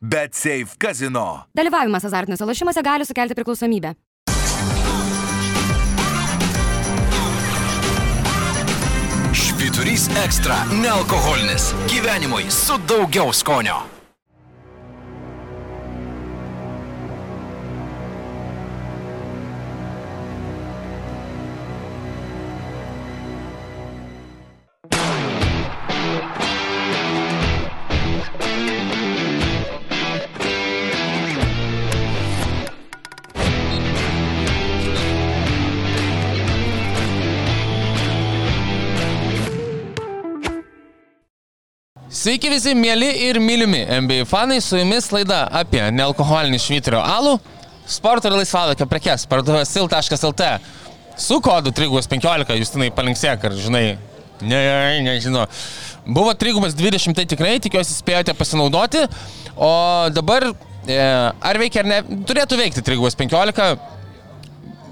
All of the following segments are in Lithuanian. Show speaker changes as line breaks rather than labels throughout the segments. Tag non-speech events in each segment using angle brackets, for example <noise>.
Bet Safe Casino.
Dalyvavimas azartiniuose lošimuose gali sukelti priklausomybę.
Švyturys ekstra - nealkoholinis. Gyvenimui su daugiau skonio.
Sveiki visi mėly ir mylimi NBA fanai, su jumis laida apie nealkoholinį švyturio alų, sporto ir laisvalaikio prekes, parduotuvės sil.lt. Su kodu 315, Justinai palinksėk, ar žinai, ne, nežinau. Buvo 320, tai tikrai tikiuosi spėjote pasinaudoti, o dabar e, ar veikia ar ne, turėtų veikti 315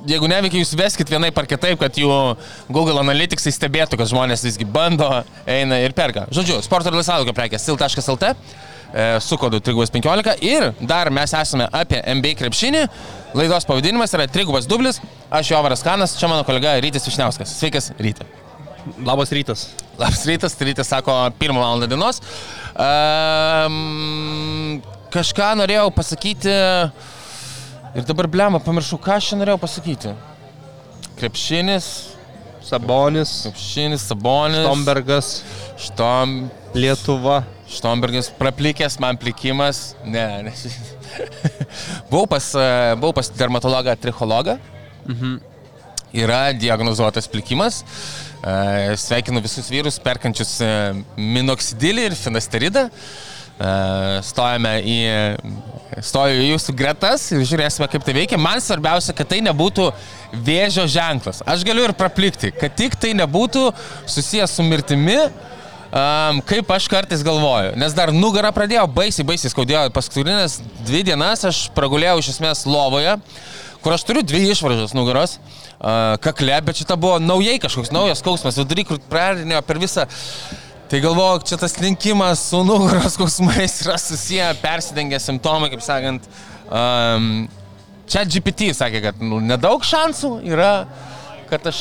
jeigu neveikia, jūs veskit vienai par kitaip, kad jų Google Analytics stebėtų, kad žmonės visgi bando, eina ir perka. Žodžiu, sporto ir laisvalaikio prekės sil.lt e, su kodu 315 ir dar mes esame apie MBA krepšinį. Laidos pavadinimas yra Trigubas Dublis, aš Jovaras Kanas, čia mano kolega Rytis Višniauskas. Sveikas, Rytis.
Labas rytas.
Labas rytas, Rytis sako pirmą valandą dienos. Um, kažką norėjau pasakyti. Ir dabar blema, pamiršau, ką aš čia norėjau pasakyti. Krepšinis,
Sabonis,
krepšinis, sabonis.
Tombergas,
Štom,
Lietuva.
Štombergas praplikęs, man plikimas. Ne, ne. <laughs> buvau, pas, e, buvau pas dermatologą, trichologą. Mhm. Yra diagnozuotas plikimas. E, Sveikinu visus vyrus perkančius e, minoksidilį ir finasteridą. E, Stojame į, stoju į jūsų gretas ir žiūrėsime, kaip tai veikia. Man svarbiausia, kad tai nebūtų vėžio ženklas. Aš galiu ir praplikti, kad tik tai nebūtų susijęs su mirtimi, um, kaip aš kartais galvoju. Nes dar nugarą pradėjo baisiai, baisiai skaudėjo. Paskutinės dvi dienas aš pragulėjau iš esmės lovoje, kur aš turiu dvi išvaržas nugaros. Uh, kakle, bet šita buvo naujai kažkoks naujas skausmas, vidury, pradinėjo per visą Tai galvoju, čia tas linkimas su nugaros skausmais yra susiję, persidengia simptomai, kaip sakant. Um, čia GPT sakė, kad nu, nedaug šansų yra, kad, aš,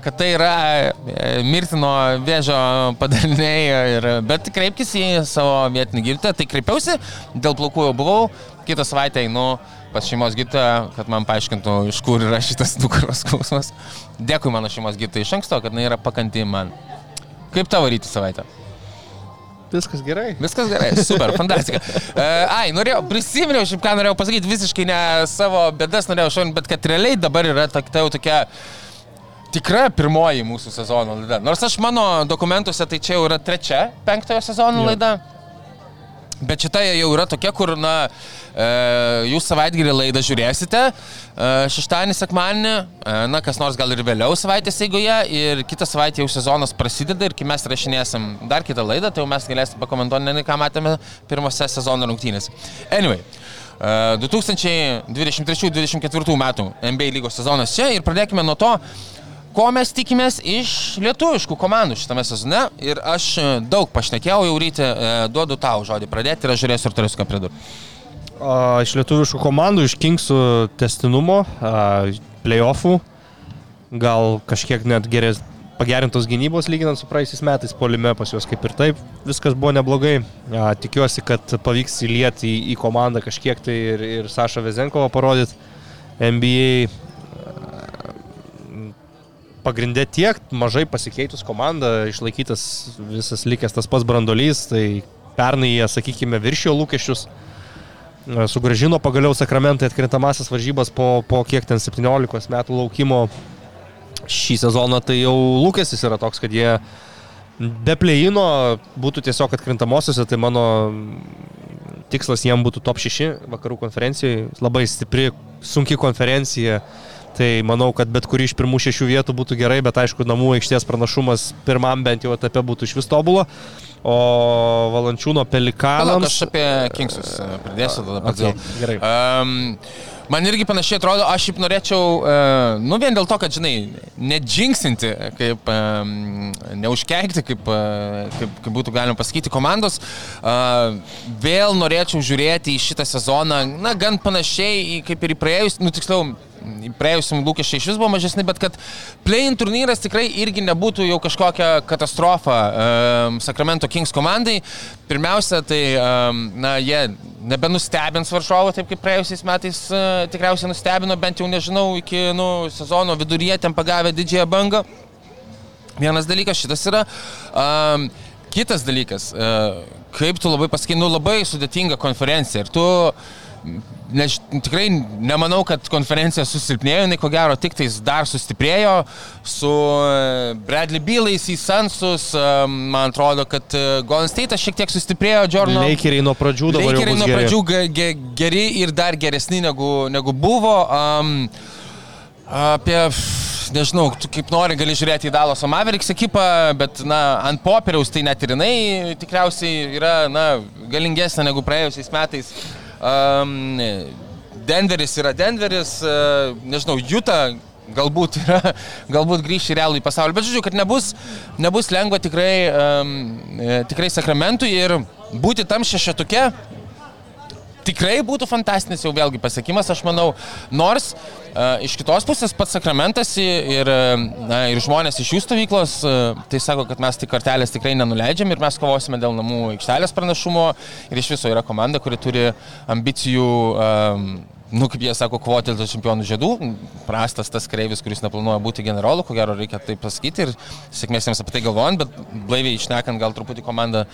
kad tai yra e, mirtino vėžio padariniai, ir, bet kreipkis į savo vietinį gydytoją. Tai kreipiausi, dėl plaukų jau buvau, kitą savaitę einu pas šeimos gydytoją, kad man paaiškintų, iš kur yra šitas nugaros skausmas. Dėkui mano šeimos gydytojai iš anksto, kad jinai yra pakanti man. Kaip tavo ryti savaitę?
Viskas gerai.
Viskas gerai, super, <laughs> fantastika. E, ai, norėjau, prisiminiau, šiaip ką norėjau pasakyti, visiškai ne savo bėdas norėjau šaunti, bet kad realiai dabar yra ta, ta jau tokia tikra pirmoji mūsų sezono laida. Nors aš mano dokumentuose tai čia jau yra trečia penktojo sezono
Jo.
laida. Bet šita jau yra tokia, kur, na, e, jūs savaitgalį laidą žiūrėsite, e, šeštadienį, sekmadienį, e, na, kas nors gal ir vėliau savaitės eigoje, ir kitą savaitę jau sezonas prasideda ir kai mes rašinėsim dar kitą laidą, tai jau mes galėsim pakomentuoti, ne, ką matėme pirmose sezono rungtynėse. Anyway. e, 2023-2024 metų NBA lygos sezonas čia ir pradėkime nuo to, ko mes tikimės iš lietuviškų komandų šitame sezone. Ir aš e, daug pašnekėjau, jau ryte duodu tau žodį pradėti ir aš žiūrėsiu, ar turėsiu ką pridurti.
Iš lietuviškų komandų, iš Kingsų testinumo, playoffų, gal kažkiek net gerės, pagerintos gynybos lyginant su praeisiais metais, polime pas juos kaip ir taip, viskas buvo neblogai. Tikiuosi, kad pavyks įlieti į, į komandą kažkiek tai ir, ir Sašą Vezenkovą parodyti. NBA pagrindė tiek, mažai pasikeitus komanda, išlaikytas visas likęs tas pats brandolys, tai pernai jie, sakykime, viršijo lūkesčius, sugražino pagaliau sakramentai atkrintamasis varžybas po, po kiek ten 17 metų laukimo. Šį sezoną, tai jau lūkestis yra toks, kad jie be plėjino būtų tiesiog atkrintamosiose, tai mano tikslas jiem būtų top 6 vakarų konferencijoje, labai stipri, sunki konferencija. Tai manau, kad bet kuri iš pirmų šešių vietų būtų gerai, bet aišku, namų aikštės pranašumas pirmam bent jau etape būtų iš vis tobulo. O Valančiūno
Palauk,
pelikanams...
aš apie Kingsus e, pridėsiu tada pats.
Okay, gerai.
Um, Man irgi panašiai atrodo, aš šiaip norėčiau, uh, nu vien dėl to, kad, žinai, nedžinksinti, kaip, neužkeikti, kaip, uh, kaip, kaip būtų galima pasakyti, komandos, vėl norėčiau žiūrėti į šitą sezoną, na, gan panašiai kaip ir į praėjus, nu tiksliau, praėjusim lūkesčiai iš vis buvo mažesni, bet kad play-in turnyras tikrai irgi nebūtų jau kažkokia katastrofa um, Sacramento Kings komandai. Pirmiausia, tai um, na, jie nebenustebins varžovo, taip kaip praėjusiais metais uh, tikriausiai nustebino, bent jau nežinau, iki nu, sezono viduryje ten pagavę didžiąją bangą. Vienas dalykas šitas yra. Um, kitas dalykas, uh, kaip tu labai pasakai, nu labai sudėtinga konferencija. Ir tu Než, tikrai nemanau, kad konferencija susilpnėjo, jinai ko gero tik tais dar sustiprėjo su e, Bradley Bylais į Sansus, e, man atrodo, kad e, Golden State šiek tiek sustiprėjo, Jordan.
Lakeriai nuo pradžių dabar.
Lakeriai nuo pradžių ge, geri ir dar geresni negu, negu buvo. Um, apie nežinau, tu kaip nori gali žiūrėti į Dalos Mavericks ekipą, bet, na, ant popieriaus tai net ir jinai tikriausiai yra, na, galingesnė negu praėjusiais metais. Um, Denveris yra Denveris, uh, nežinau, Juta galbūt, <laughs> yra, galbūt grįš į realų į pasaulį. Bet žodžiu, kad nebus, nebus lengva tikrai, um, tikrai sakramentui ir būti tam šešetuke tikrai būtų fantastinis jau vėlgi pasiekimas, aš manau. Nors uh, iš kitos pusės pats sakramentas ir, uh, ir žmonės iš jų stovyklos, uh, tai sako, kad mes tik kartelės tikrai nenuleidžiam ir mes kovosime dėl namų aikštelės pranašumo ir iš viso yra komanda, kuri turi ambicijų um, nu, kaip jie sako, kovoti dėl čempionų žiedų. Prastas tas kreivis, kuris neplanuoja būti generolu, ko gero reikia taip pasakyti ir sėkmės jiems apie tai galvojant, bet blaiviai išnekant, gal truputį komanda,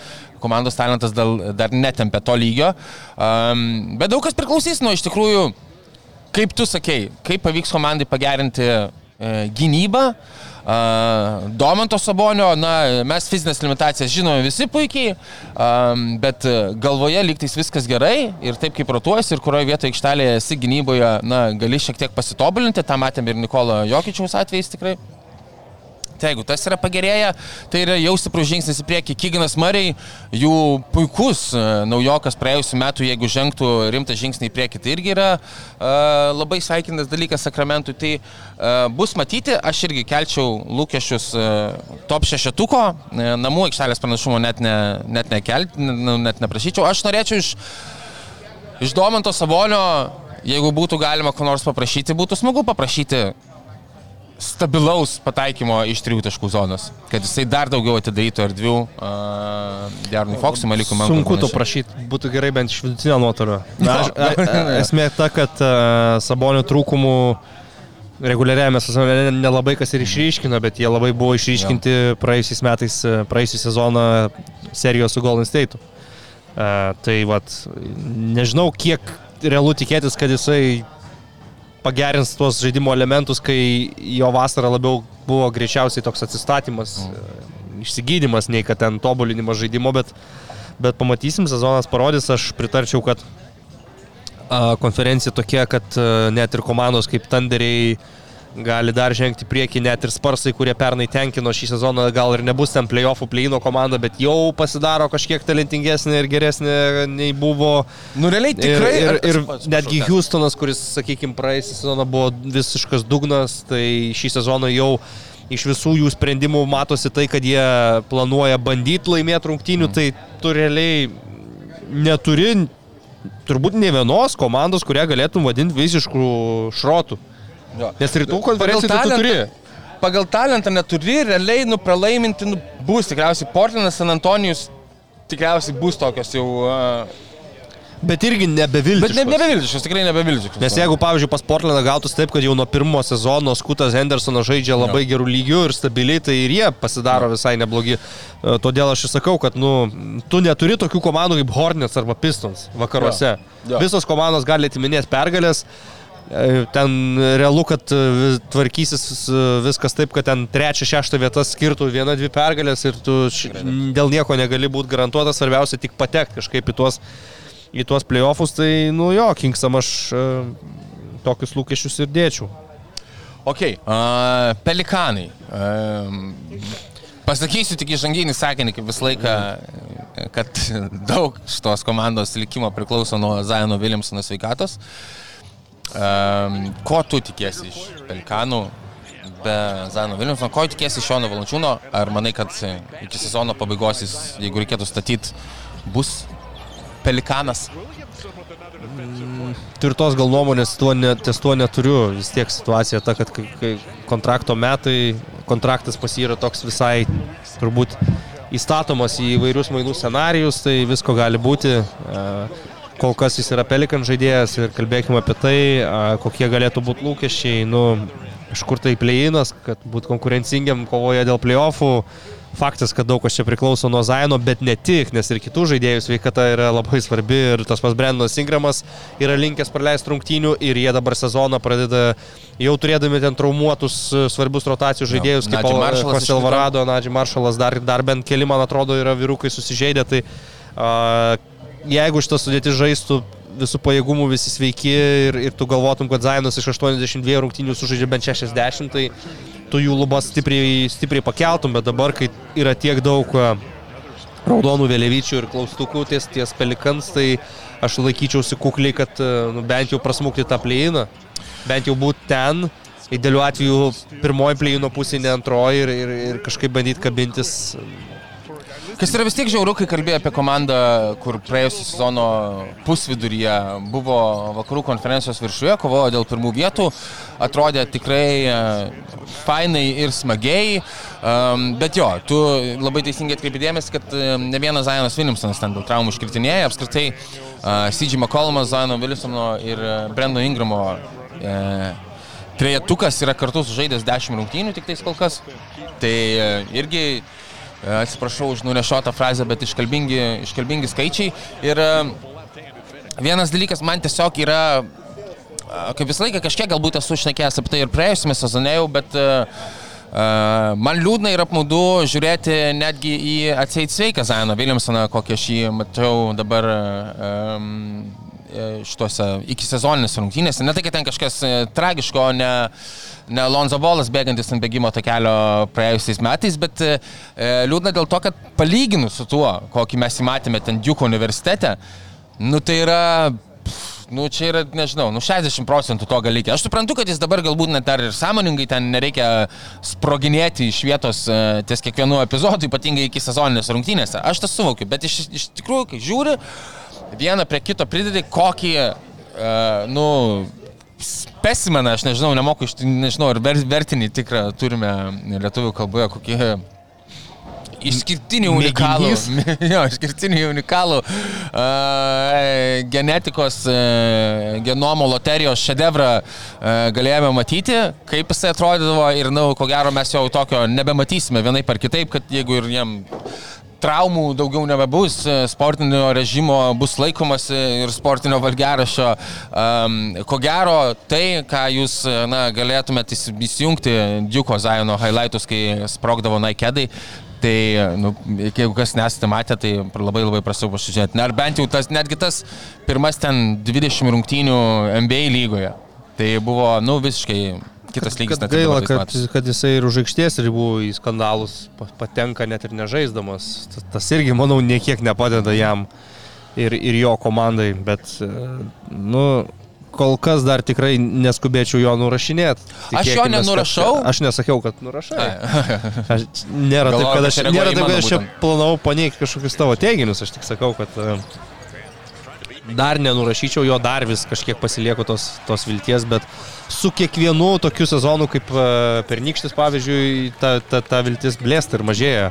komandos talentas dal, dar netempė to lygio. Um, bet daug kas priklausys nuo iš tikrųjų, kaip tu sakei, kaip pavyks komandai pagerinti e, gynybą. Uh, Domanto Sabonio, na, mes fizinės limitacijas žinome visi puikiai, bet galvoje lygtais viskas gerai ir taip kaip rotuojas ir kurioje vietoje aikštelėje esi gynyboje, na, gali šiek tiek pasitobulinti, tą matėm ir Nikolo Jokičiaus atvejais tikrai. Tai jeigu tas yra pagerėję, tai yra jau stiprus žingsnis į priekį. Kyginas Mariai, jų puikus e, naujokas praėjusiu metu, jeigu žengtų rimtą žingsnį į priekį, tai irgi yra uh, labai sveikintas dalykas sakramentui. Tai uh, bus matyti, aš irgi kelčiau lūkesčius uh, top šešetuko, uh, namų aikštelės pranašumo net, ne, net, nekelt, ne, net neprašyčiau. Aš norėčiau iš, iš Domanto Savolio, jeigu būtų galima ko nors paprašyti, būtų smagu paprašyti stabilaus pataikymo iš trijų taškų zonos, kad jisai dar daugiau atidarytų erdvių uh, Jarnui Foksui, Malikui Mankui.
Sunku to prašyti, būtų gerai bent iš vidutinio nuotolio. Na, aš, a, a, esmė ta, kad uh, Sabonio trūkumų reguliariajame sezone nelabai kas ir išryškino, bet jie labai buvo išryškinti praėjusiais metais, praėjusią sezoną serijos su Golden State. Uh, tai vad, nežinau, kiek realu tikėtis, kad jisai pagerins tuos žaidimo elementus, kai jo vasara labiau buvo greičiausiai toks atsistatymas, mm. išsigydymas, nei kad ten tobulinimas žaidimo, bet, bet pamatysim, sezonas parodys, aš pritarčiau, kad konferencija tokia, kad a, net ir komandos kaip Tanderiai, gali dar žengti prieki net ir sparsai, kurie pernai tenkino šį sezoną, gal ir nebus ten playoffų pleino komanda, bet jau pasidaro kažkiek talentingesnė ir geresnė nei buvo.
Nu, realiai tikrai.
Ir, ir, ir netgi Houstonas, kuris, sakykime, praeisį sezoną buvo visiškas dugnas, tai šį sezoną jau iš visų jų sprendimų matosi tai, kad jie planuoja bandyti laimėti rungtynių, mm. tai tu realiai neturi turbūt ne vienos komandos, kurią galėtum vadinti visiškų šrotų.
Jo.
Nes rytų konferencijų tu turi.
Pagal talentą neturi, realiai nu pralaiminti nu, bus tikriausiai Portlandas, San Antonijus tikriausiai bus tokios jau uh,
Bet irgi nebeviltiškas.
Bet ne, nebeviltiškas, tikrai nebeviltiškas.
Nes jeigu, pavyzdžiui, pas Portlandą gautus taip, kad jau nuo pirmo sezono Skutas Hendersonas žaidžia labai jo. gerų lygių ir stabiliai, tai ir jie pasidaro jo. visai neblogi. E, todėl aš ir sakau, kad nu, tu neturi tokių komandų kaip Hornets arba Pistons vakaruose. Jo. Jo. Visos komandos gali atiminėti pergalės. E, ten realu, kad e, tvarkysis e, viskas taip, kad ten trečia, šešta vieta skirtų vieną, dvi pergalės ir tu dėl nieko negali būti garantuotas, svarbiausia tik patekti kažkaip į tuos, į tuos playoffus, tai nu jo, Kingsam aš tokius lūkesčius ir dėčiau.
Ok, uh, pelikanai. Uh, pasakysiu tik įžanginį sakinį, kaip visą laiką, kad daug šitos komandos likimo priklauso nuo Zaino Williamsono sveikatos. Uh, Um, ko tu tikėsi iš Pelikanų be Zano Vilnius? Ko tikėsi iš Šono Valančiūno? Ar manai, kad iki sezono pabaigos jis, jeigu reikėtų statyti, bus Pelikanas?
Tvirtos gal nuomonės tuo ne, ties tuo neturiu. Vis tiek situacija ta, kad kai, kai kontrakto metai, kontraktas pas jį yra toks visai turbūt įstatomas į įvairius mainų scenarius, tai visko gali būti. Uh, kol kas jis yra pelikan žaidėjas ir kalbėkime apie tai, kokie galėtų būti lūkesčiai, nu, iš kur tai pleinas, kad būtų konkurencingiam kovoje dėl playoffų. Faktas, kad daug kas čia priklauso nuo Zaino, bet ne tik, nes ir kitų žaidėjų sveikata yra labai svarbi ir tas pas Brendonas Ingramas yra linkęs praleisti rungtynių ir jie dabar sezoną pradeda jau turėdami ten traumuotus svarbius rotacijų žaidėjus,
jo,
kaip Kosel Varado, Nadži Maršalas, dar, dar bent keli, man atrodo, yra vyrukai susižeidę. Tai, uh, jeigu šitą sudėti žaistų visų pajėgumų visi sveiki ir, ir tu galvotum, kad Zainas iš 82 rungtynių sužaidžia bent 60, tai tu jų lubas stipriai, stipriai pakeltum, bet dabar, kai yra tiek daug raudonų vėliavyčių ir klaustukų ties, ties pelikans, tai aš laikyčiausi kukliai, kad nu, bent jau prasmukti tą pleiną, bent jau būti ten, idealiu atveju pirmoji pleino pusė, ne antroji ir, ir, ir kažkaip bandyti kabintis
Kas yra vis tiek žiauru, kai kalbėjai apie komandą, kur praėjusią sezono pusviduryje buvo vakarų konferencijos viršuje, kovojo dėl pirmų vietų, atrodė tikrai e, fainai ir smagiai, um, bet jo, tu labai teisingai atkreipidėmės, kad e, ne vienas Zajonas Williamsonas ten dėl traumų iškritinėja, apskritai uh, C.J. McCollumas, Zajono Williamsono ir Brendo Ingramo trejetukas yra kartu sužaidęs 10 rungtynių tik tais kol kas. Tai irgi atsiprašau už nunešotą frazę, bet iškalbingi, iškalbingi skaičiai. Ir e, vienas dalykas man tiesiog yra, e, kaip visą laiką kažkiek galbūt esu šnekėjęs apie tai ir praėjusiame sezone jau, bet uh, man liūdna ir apmaudu žiūrėti netgi į atseit sveiką Zajoną Williamsoną, kokią aš jį matau dabar um, šituose iki sezoninės rungtynėse. Ne tai, kad ten kažkas tragiško, ne, ne Lonzo Bolas bėgantis ant bėgimo takelio praėjusiais metais, bet e, liūdna dėl to, kad palyginus su tuo, kokį mes įmatėme ten Duke universitete, nu tai yra nu čia yra, nežinau, nu 60 procentų to gali. Aš suprantu, kad jis dabar galbūt net dar ir sąmoningai ten nereikia sproginėti iš vietos e, ties kiekvienu epizodu, ypatingai iki sezoninės rungtynėse. Aš tą suvokiu, bet iš, iš tikrųjų, kai žiūri, vieną prie kito pridedi kokį, uh, nu, specimeną, aš nežinau, nemoku, nežinau, ar vertinį tikrą turime lietuvių kalboje, kokie išskirtinį unikalų, <laughs> jo, išskirtinį unikalų uh, genetikos uh, genomo loterijos šedevrą uh, galėjome matyti, kaip jisai atrodydavo ir, na, nu, ko gero mes jau tokio nebematysime vienaip ar kitaip, kad jeigu ir jiem traumų daugiau nebebus, e, sportinio režimo bus laikomasi ir sportinio valgerašio. Um, ko gero, tai, ką jūs na, galėtumėte įsijungti Džiuko Zajono highlightus, kai sprogdavo naikedai, Tai, nu, jeigu kas nesate matę, tai labai labai prašau pasižiūrėti. Ar bent jau tas, netgi tas pirmas ten 20 rungtynių NBA lygoje. Tai buvo, nu, visiškai kitas lygis.
Kad gaila, kad, kad jisai ir už aikštės ribų į skandalus patenka net ir nežaisdamas. Tas irgi, manau, niekiek nepadeda jam ir, ir jo komandai, bet, nu, kol kas dar tikrai neskubėčiau jo nurašinėti.
Aš jo nenurašau.
Kad, aš nesakiau, kad nurašai. <laughs> Aš, nėra taip, kad aš, nėra taip, kad aš čia planavau paneigti kažkokius tavo teiginius, aš tik sakau, kad dar nenurašyčiau jo, dar vis kažkiek pasilieku tos, tos vilties, bet su kiekvienu tokiu sezonu kaip uh, pernykštis, pavyzdžiui, ta, ta, ta viltis blėsta ir mažėja.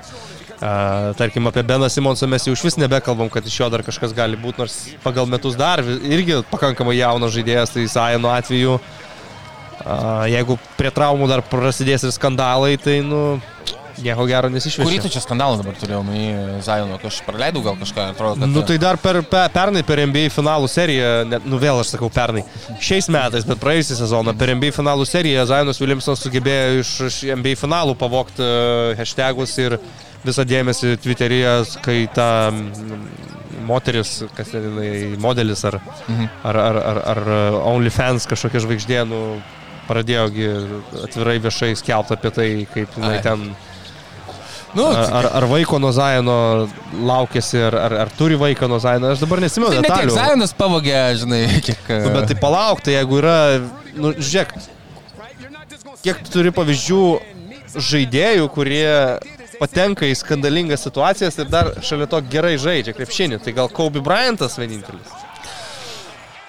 Uh, tarkim, apie Beną Simonsą mes jau iš vis nebekalbam, kad iš jo dar kažkas gali būti, nors pagal metus dar irgi pakankamai jaunas žaidėjas, tai Sajano atveju, uh, jeigu prie traumų dar prasidės ir skandalai, tai, nu, nieko gero nesišviečia.
Kurį tu čia skandalą dabar turėjau, nu, Zajono, aš praleidau gal kažką, atrodo, kad...
Nu tai dar per, per, pernai per NBA finalų seriją, net, nu vėl aš sakau pernai, šiais metais, bet praėjusią sezoną per NBA finalų seriją Zajonas Williamsonas sugebėjo iš, iš NBA finalų pavokti uh, hashtagus ir visą dėmesį Twitter'yje, kai ta moteris, kas jinai, modelis ar, mhm. ar, ar, ar, ar OnlyFans kažkokia žvaigždė, nu, pradėjo atvirai viešai skelbti apie tai, kaip jinai Ai. ten
Nu,
Ar, ar, vaiko nuo Zajono laukėsi, ar, ar, ar turi vaiką nuo Zajono, aš dabar nesimenu
tai
detalių.
egzaminas pavogė, žinai, kiek...
Nu, bet tai palauk, tai jeigu yra, nu, žiūrėk, kiek tu turi pavyzdžių žaidėjų, kurie patenka į skandalingas situacijas ir dar šalia to gerai žaidžia krepšinį. Tai gal Kobe Bryantas vienintelis.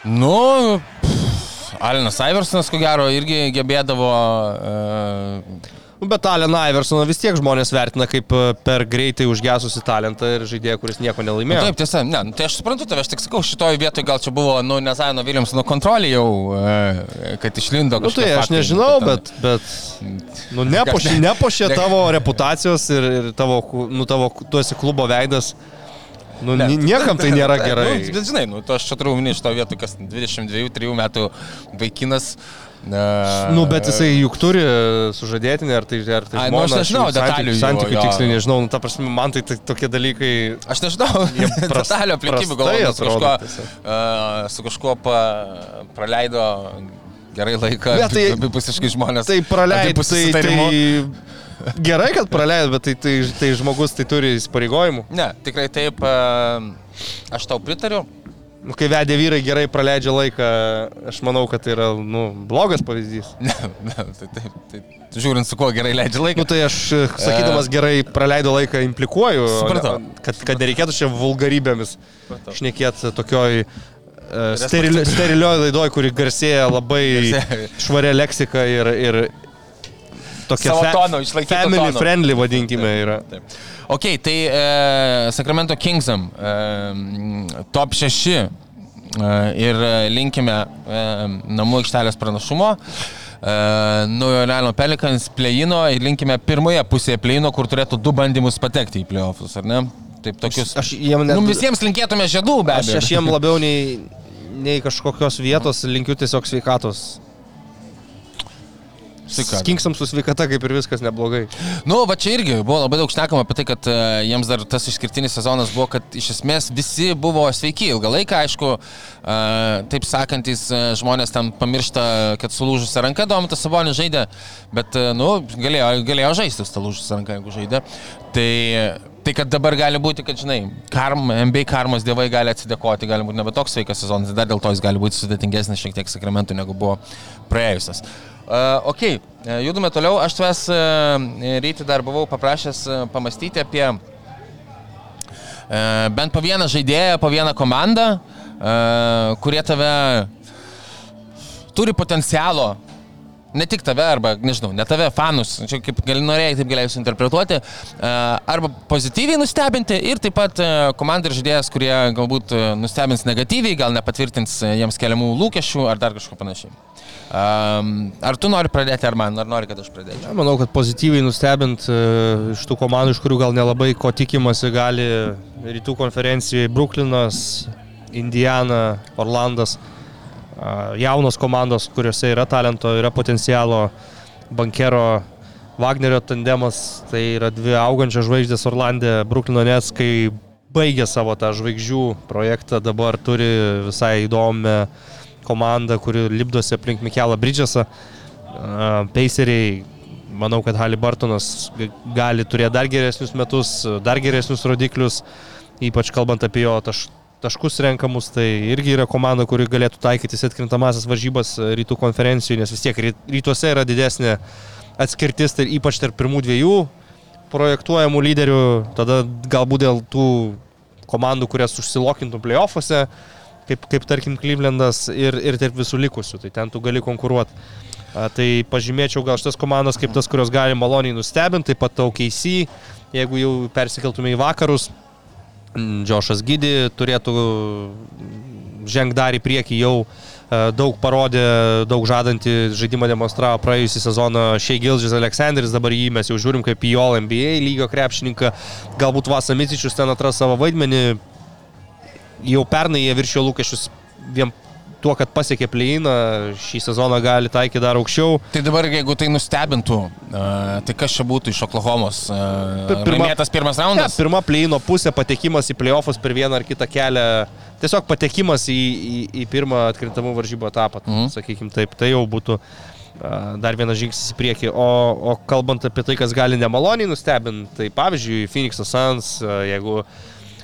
Nu, pff, Alinas Iversonas, ko gero, irgi gebėdavo... Uh,
Bet Allen Iversoną vis tiek žmonės vertina kaip e, per greitai užgesusi talentą ir žaidėją, kuris nieko
Nu,
nelaimėjo.
taip, tiesa, ne, nu, tai aš suprantu tave, aš tik sakau, šitoje vietoje gal čia buvo, nu, Nezaino Williamsono kontrolė jau, e, kad išlindo
Nu,
kažkokie
tai aš nežinau,
ten-
bet, bet nu, nepošė, <laughs> nepošė
ne-
tavo reputacijos ir, ir tavo, nu, tavo, tu esi klubo veidas. Nu,
Ne,
ne, niekam tai nėra <laughs> gerai.
Nu, bet žinai, nu, aš čia turiu minėti šito vietoj, kas 22-3 metų vaikinas. Uh,
Nu, bet jisai juk turi sužadėtinį, ar tai, ar tai
Ai, nu, aš
žmona,
nežinau
santykių-
detalių
Santykių tiksliai nežinau, nu, ta prasme, man tai, tai tokie dalykai.
Aš nežinau, <laughs>
pras-
detalio aplinkybių galvoju, su kažkuo, uh, su kažkuo pa, praleido gerai laiką,
Bet tai-
abipusiškai žmonės.
Tai
abipusiu
tai, tai gerai, kad praleidai, bet tai, tai, tai žmogus tai turi įsipareigojimų.
Ne, tikrai taip, uh, aš tau pritariu.
Nu, kai vedė vyrai gerai praleidžia laiką, aš manau, kad tai yra nu, blogas pavyzdys. <laughs>
Ne, ne, tai taip, tai, žiūrint, su kuo gerai leidžia laiką.
Nu, tai aš, sakydamas gerai praleido laiką, implikuoju,
Supratau.
ne- kad, kad nereikėtų čia vulgarybėmis
Supratau.
šnekėti tokioj uh, sterili, sterilioj laidoj, kuri garsėja labai
Garsėja.
švaria leksika ir, ir tokia
Savo tono, išlaikyto
family
tono.
friendly, vadinkime, yra.
Taip. Ok, tai e, Sacramento Kingsam e, top 6 e, ir e, linkime e, namų aikštelės pranašumo. E, Naujo Leno Pelikans plėjino ir linkime pirmoje pusėje plėjino, kur turėtų du bandymus patekti į playoffs, ar ne? Taip, tokius.
Aš jiem net-
Nu, visiems linkėtume žiedų, be
Aš, aš jiem labiau <laughs> nei, nei kažkokios vietos linkiu tiesiog sveikatos. Kingsam su sveikata kaip ir viskas neblogai.
Nu, va čia irgi buvo labai daug šnekama apie tai, kad uh, jiems dar tas išskirtinis sezonas buvo, kad iš esmės visi buvo sveiki ilgą laiką, aišku, uh, taip sakantis, uh, žmonės ten pamiršta, kad sulūžusi ranka Domitas Sabonis žaidė, bet, nu, galėjo, galėjo žaisti su ta lūžusi ranka, jeigu žaidė. Tai, tai kad dabar gali būti, kad, žinai, karm, MB karmos dievai gali atsidėkoti, gali būti nebe toks sveikas sezonas, dar dėl to jis gali būti sudėtingesnis šiek tiek sakramentų negu buvo praėjusias. Uh, ok, uh, judame toliau. Aš tavęs uh, ryte dar buvau paprašęs uh, pamastyti apie uh, bent po vieną žaidėją, po vieną komandą, uh, kurie tave turi potencialo. Ne tik tave, arba, nežinau, ne tave, fanus, čia kaip gali norėjai, taip galėjai interpretuoti, uh, arba pozityviai nustebinti ir taip pat uh, komanda ir žaidėjas, kurie galbūt uh, nustebins negatyviai, gal nepatvirtins jiems keliamų lūkesčių ar dar kažko panašiai. Ar tu nori pradėti, ar man, ar nori, kad aš pradėčiau?
Na, manau, kad pozityviai nustebint e, iš tų komandų, iš kurių gal nelabai ko tikimasi, gali rytų konferencijai Brooklynas, Indiana, Orlandas. Jaunos komandos, kuriuose yra talento, yra potencialo. Bankero, Wagnerio tandemas, tai yra dvi augančios žvaigždės Orlandė, Brooklyno Nets, kai baigė savo tą žvaigždžių projektą, dabar turi visai įdomią komandą, kuri lipdosi aplink Mikelą Bridžesą. A, Paceriai, manau, kad Halibartonas gali turėti dar geresnius metus, dar geresnius rodiklius, ypač kalbant apie jo taš, taškus renkamus, tai irgi yra komanda, kuri galėtų taikytis atkrintamasis varžybas rytų konferencijų, nes vis tiek ry- rytuose yra didesnė atskirtis, tai ypač tarp pirmų dviejų projektuojamų lyderių, tada galbūt dėl tų komandų, kurias užsilokintų playoffuose, kaip, kaip tarkim Clevelandas ir, ir tarp visų likusių, tai ten tu gali konkuruoti. A, Tai pažymėčiau gal šitas komandas kaip tas, kurios gali maloniai nustebinti, taip pat OKC, jeigu jau persikeltume į vakarus, Džošas Gidi turėtų žengti dar į priekį jau e, daug parodė, daug žadantį žaidimą demonstravo praėjusią sezoną Shea Gilgis Aleksandris, dabar jį mes jau žiūrim kaip į All NBA lygio krepšininką, galbūt Vasamicičius ten atras savo vaidmenį, jau pernai jie viršijo lūkesčius vien tuo, kad pasiekė pleiną, šį sezoną gali taikyti dar aukščiau.
Tai dabar, jeigu tai nustebintų, uh, tai kas čia būtų iš Oklahomos? Uh, Pirmėtas pirmas
Ne,
raundas?
pirma pleino pusė, patekimas į playoffus per vieną ar kitą kelią, tiesiog patekimas į, į, į pirmą atkrintamų varžybų etapą,
Mhm.
sakykime taip, tai jau būtų dar vienas žingsnis į priekį. O, o kalbant apie tai, kas gali nemaloniai nustebinti, tai pavyzdžiui, Phoenix Suns, jeigu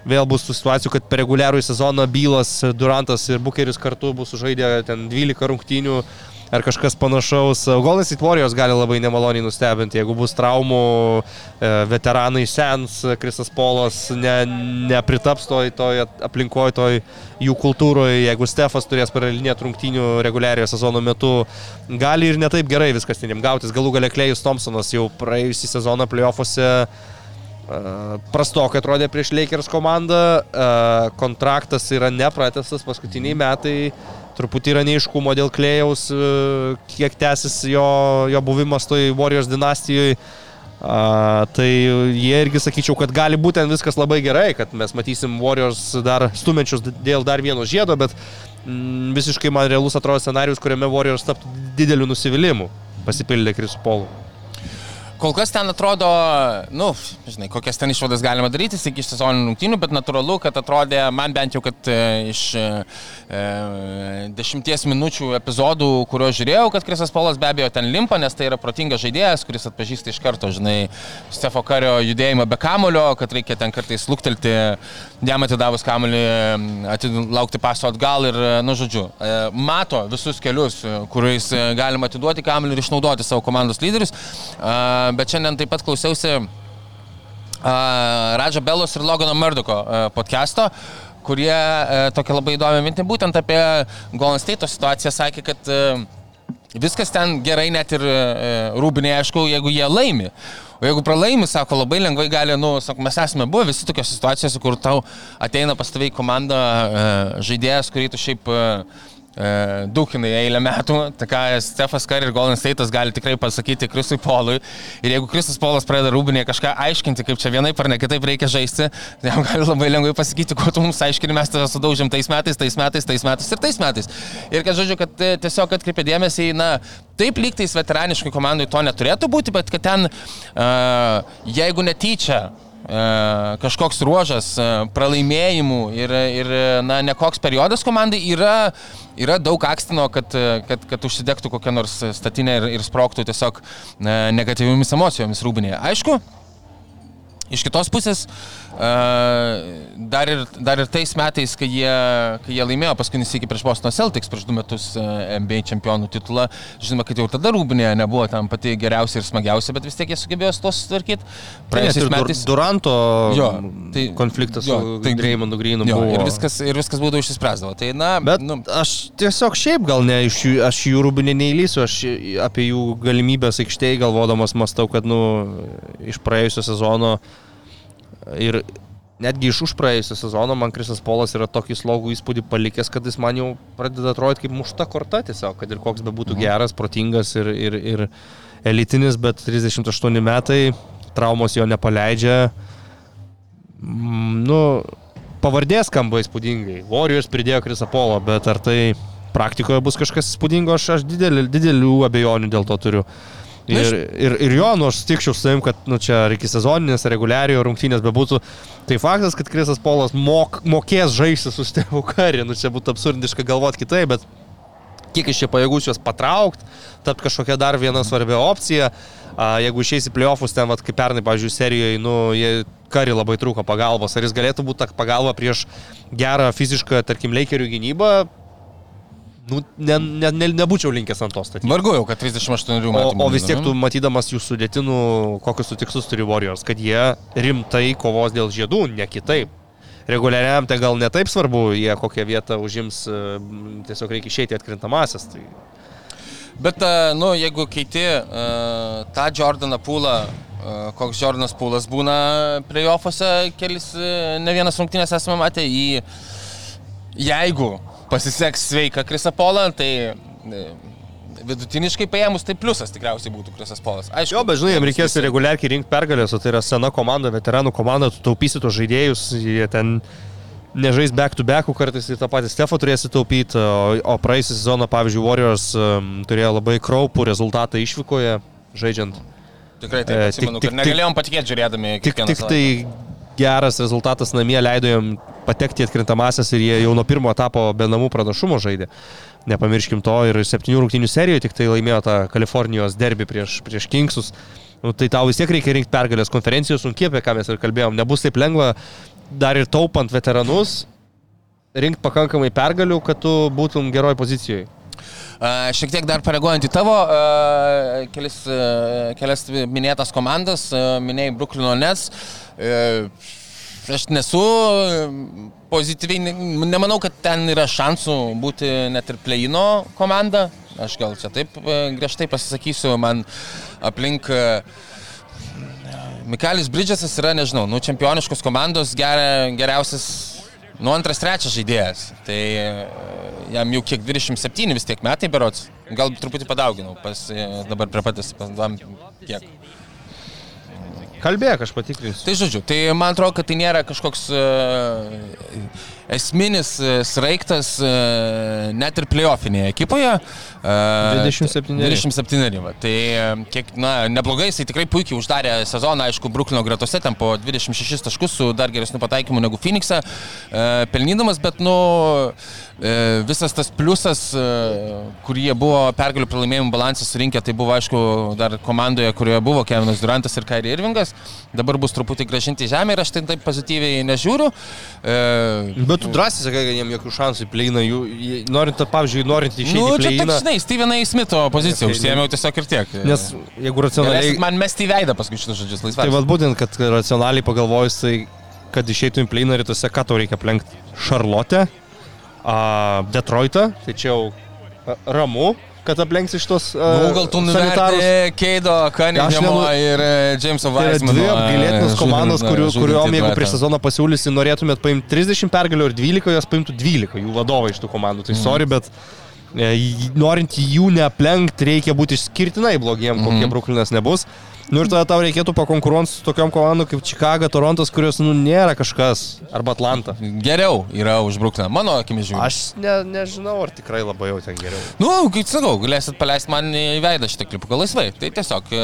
vėl bus tų situacijų, kad per reguliarų sezoną Bylas, Durantas ir Bukeris kartu bus sužaidę ten 12 rungtynių ar kažkas panašaus. Golden State Warriors gali labai nemaloniai nustebinti, jeigu bus traumų, e, veteranai sens, Krisas Polas ne, nepritaps toj, toj aplinkoje, toj jų kultūroje, jeigu Stefas turės paralinėti rungtynių reguliariojo sezono metu, gali ir netaip gerai viskas tenim gautis. Galų gale Klejus Thompsonas jau praėjusį sezoną playoffuose prastokai atrodė prieš Lakers komandą, kontraktas yra nepratestas paskutiniai metai, truputį yra neiškumo dėl Klėjaus, kiek tęsis jo, jo buvimas toj Warriors dinastijoje. A, tai jie irgi sakyčiau, kad gali būti ten viskas labai gerai, kad mes matysim Warriors dar stumenčius dėl dar vieno žiedo, bet mm, visiškai man realus atrodo scenarius, kuriame Warriors taptų dideliu nusivylimu pasipildė Krisų Polų.
Kol kas ten atrodo, nu, žinai, kokias ten išvadas galima daryti iki sezoninių rungtynių, bet natūralu, kad atrodė, man bent jau, kad e, iš e, e, dešimties minučių epizodų, kurio žiūrėjau, kad Krisas Polas be abejo ten limpa, nes tai yra protingas žaidėjas, kuris atpažįsta iš karto, žinai, Stefo Kario judėjimą be kamulio, kad reikia ten kartais luktelti, jam atidavus kamulį, laukti paso atgal ir, nu, žodžiu, e, mato visus kelius, kuriais galima atiduoti kamulį ir išnaudoti savo komandos lyderius. E, bet šiandien taip pat klausiausi Radža Belos ir Logano Murdoko podcast'o kurie tokia labai įdomi minti būtent apie Golden State situaciją sakė, kad viskas ten gerai net ir rūbinė, aišku, jeigu jie laimi. O jeigu pralaimi, sako, labai lengvai gali, nu, sako, mes esame buvę visi tokios situacijose, kur tau ateina pas tavai komanda žaidėjas, kurį tu šiaip E, Dūkinai eilę metų, tai ką Stefas Kari ir Golden State'as gali tikrai pasakyti Krisui Polui. Ir jeigu Krisas Polas pradeda rūbinėje kažką aiškinti, kaip čia vienai ar ne kitaip reikia žaisti, tai jam gali labai lengvai pasakyti, ko tu mums aiškini, mes tave sudaužėm tais metais, tais metais, tais metais ir tais metais. Ir kad žodžiu, kad e, tiesiog atkreipė dėmesį į, na, taip lygtais veteraniškai komandai to neturėtų būti, bet kad ten, uh, jeigu netyčia, kažkoks ruožas e, pralaimėjimų ir, ir na, nekoks periodas komandai yra, yra daug akstino, kad, kad, kad užsidegtų kokią nors statinę ir, ir sproktų tiesiog negatyviomis emocijomis rūbinėje. Aišku, Iš kitos pusės, dar ir, dar ir tais metais, kai jie, kai jie laimėjo paskutinį sėkį prieš Bostono Celtics, prieš du metus NBA čempionų titulą, žinoma, kad jau tada rūbinė nebuvo tam pati geriausia ir smagiausia, bet vis tiek jie sugebėjo su to sutvarkyti.
Praėjusiais metais. Duranto jo, tai, konfliktas jo, su tai, Dreymondu Greenu buvo.
Ir viskas, ir viskas būdavo išsispręsdavo. Tai, na,
bet nu, aš tiesiog šiaip gal ne, iš jų, aš jų rūbinė neįlysiu, aš apie jų galimybės aikštėje galvodamas mastau, kad, nu, iš praėjusio sezono Ir netgi iš užpraėjusio sezono man Krisas Polas yra tokį slogų įspūdį palikęs, kad jis man jau pradeda atrodyti kaip mušta korta tiesiog, kad ir koks bebūtų mhm. geras, protingas ir, ir, ir elitinis, bet 38 metai, traumos jo nepaleidžia. Mm, nu, pavardės skamba įspūdingai. Warriors pridėjo Krisą Polo, bet ar tai praktikoje bus kažkas įspūdingo, aš, aš didelį, didelių abejonių dėl to turiu. Ir, ir, ir jo, nu aš sutikčiau su savim, kad nu, čia ar iki sezoninės, reguliariojo rungtynės bebūtų. Tai faktas, kad Krisas Polas mok, mokės žaisti su Stevu Kari, nu čia būtų absurdiška galvoti kitaip, bet kiek iš čia pajėgus juos patraukti, tapt kažkokia dar viena svarbia opcija. A, jeigu išeis į playoffus, ten, vat, kaip pernai, pavyzdžiui, serijoje, nu, jie kari labai trūko pagalbos. Ar jis galėtų būti ta pagalba prieš gerą fizišką, tarkim, Lakerių gynybą, nu, ne, ne, ne, nebūčiau linkęs ant to statyti.
Vargu jau, kad 38 metų.
O, o vis tiek tu matydamas jų sudėtinų, kokius tu tikslus turi Warriors, kad jie rimtai kovos dėl žiedų, ne kitaip. Reguliariam tai gal ne taip svarbu, jie kokią vietą užims, e, tiesiog reikia išeiti atkrintamasis. Tai...
Bet, e, nu, jeigu keiti uh, tą Jordaną Pūlą, uh, koks Jordanas Pūlas būna playoffuose, kelis, uh, ne vienas rungtynės esame matę, į jeigu pasiseks sveika Krisapolą, tai e, vidutiniškai paėmus, tai pliusas tikriausiai būtų Krisas Polas.
Aišku, jo, bet žinai, jiems reikės reguliariai rinkti pergalės, o tai yra sena komanda, veteranų komanda, tu taupysi tos žaidėjus, jie ten nežais back to back, kartais ir tą patį Stefą turėsi taupyti, o, o praeisį sezoną, pavyzdžiui, Warriors um, turėjo labai kraupų rezultatą išvykoje, žaidžiant.
Tikrai taip, atsimenu, e, tik, tik, kad negalėjom patikėti žiūrėdami.
Tik, tik tai geras rezultatas namie leido jam patekti į atkrintamasias ir jie jau nuo pirmo etapo be namų pranašumo žaidė. Nepamirškim to ir septynių rungtynių serijoje tik tai laimėjo tą Kalifornijos derbį prieš, prieš Kingsus. Nu, tai tau vis tiek reikia rinkti pergalės konferencijos, sunkiai apie ką mes ir kalbėjom. Nebus taip lengva dar ir taupant veteranus rinkti pakankamai pergalių, kad tu būtum geroj pozicijoje.
A, Šiek tiek dar pareaguojant į tavo a, kelis, a, kelias minėtas komandas, minėjai Bruklino Nets. E, Aš nesu pozityviai, ne- nemanau, kad ten yra šansų būti net ir pleino komanda. Aš gal čia taip e, griežtai pasisakysiu, man aplink e, Mikaelis Bridžesas yra, nežinau, nu, čempioniškos komandos geria, geriausias, nu, antras, trečias žaidėjas. Tai e, jam jau kiek 27 vis tiek metai berots. Gal truputį padauginau, pas, e, dabar prie patys, pasidom kiek.
Kalbėk, aš patikrinsiu.
Tai žodžiu, tai man atrodo, kad tai nėra kažkoks uh, esminis uh, sraigtas uh, net ir playoffinėje ekipoje. Uh,
27.
27. Va. Tai kiek, na, neblogai, jisai tikrai puikiai uždarė sezoną, aišku, Bruklino gretose, ten po 26 taškus su dar geresniu pataikymu negu Phoenix'e, pelnydamas, bet, nu, visas tas pliusas, kurį jie buvo pergalių pralaimėjimų balansą surinkę, tai buvo, aišku, dar komandoje, kurioje buvo Kevinas Durantas ir Kairi Irvingas. Dabar bus truputį gražinti žemę ir aš tai taip pozityviai nežiūriu. E,
Bet tu drąsiai sakai, kad jiems jokių šansų į pleiną. Jų, norint, pavyzdžiui, norint išeiti
nu,
į
čia
pleiną.
toks, žinai, Stevenai Smito poziciją užsiemiau tiesiog ir tiek.
Nes jeigu racionaliai...
Galėsit man mesti į veidą paskui šitus žodžius
Tai
laisvai.
vad būtent, kad racionaliai pagalvojus, tai kad išeitum į pleiną rytuose, ką tau reikia aplenkti? Šarlotę, Detroitą, tai čia jau ramu, kad aplenksi šitos a,
Nu, gal tu
sanitarus.
nuverti Keido, Cunninghamo
nenu-
ir e, Jameso
Tai yra
Weismano.
dvi apgailėtinos
e,
komandos, kurių,
žudantį
kuriuom, jeigu
duetą.
prieš sezoną pasiūlysi, norėtumėt paimti 30 pergalių ir 12, jos paimtų 12, jų vadovai iš tų komandų. Tai
Mhm.
sorry, bet e, norint jų neaplenkti, reikia būti išskirtinai blogiem, kokie
Mhm.
Bruklinas nebus. Nu ir tada tau reikėtų pakonkuruoti su tokiom komandom kaip Chicago, Torontas, kurios, nu, nėra kažkas. Arba Atlanta.
Geriau yra už Brukliną, mano akimis žiūrint.
Aš ne, nežinau, ar tikrai labai jau ten geriau.
Nu, kaip sakau, galėsit paleisti man į veidą šitą klipą laisvai. Tai tiesiog e,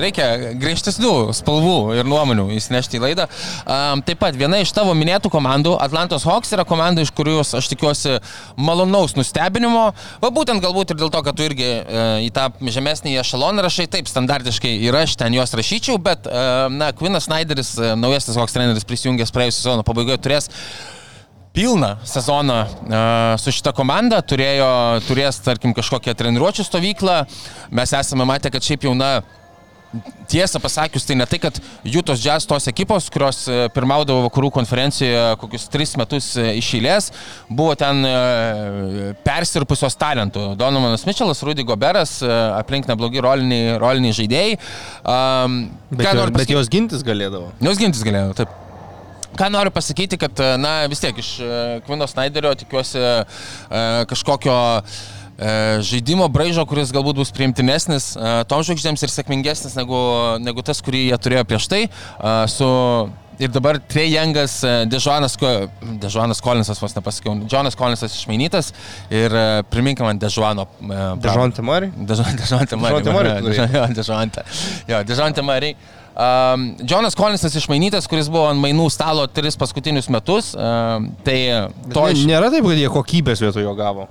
reikia griežtesnių spalvų ir nuomonių įsinešti į laidą. Um, taip pat viena iš tavo minėtų komandų, Atlantos Hawks, yra komanda, iš kurios aš tikiuosi malonaus nustebinimo. Va būtent galbūt ir dėl to, kad tu irgi e, į tą žemesnį ešaloną rašai, taip standartiškai ir aš ten juos rašyčiau, bet, e, na, Kvinas Snyderis, e, naujasis Hawks treneris prisijungęs praėjusią sezono pabaigoje, turės pilną sezoną e, su šita komanda, turėjo, turės, tarkim, kažkokią treniruočio stovyklą. Mes esame matę, kad šiaip jau, na, Tiesą pasakius, tai ne tai, kad Jūtos Jazz tos ekipos, kurios e, pirmaudavo vakarų konferencijoje kokius tris metus e, iš eilės, buvo ten e, persirpusios talentų. Donovanas Mitčelas, Rudy Goberas, aplink neblogi roliniai, roliniai žaidėjai. Um,
Bet, jo, bet jos gintis galėdavo.
Jos gintis galėjo, taip. Ką noriu pasakyti, kad, na, vis tiek iš Kvino Snyderio tikiuosi kažkokio e, žaidimo braižo, kuris galbūt bus priimtinesnis e, tom žvaigždėms ir sėkmingesnis negu, negu tas, kurį jie turėjo prieš tai. e, Su Ir dabar Trejangas, Dežuanas, Dežuanas Kolinsas, vos nepasakiau, Džonas Kolinsas išmainytas ir e, priminkime <laughs> man <laughs> Dežuano. e,
Dežonte Mari.
Dežante
Dežante
Marija.
Murray tu norėjai.
Jo, Dežante. Jo, Dežante Marija. Um, Džonas Kolinsas išmainytas, kuris buvo ant mainų stalo tris paskutinius metus. Um, tai to iš...
Nėra taip, kad jie kokybės vietoj jo gavo.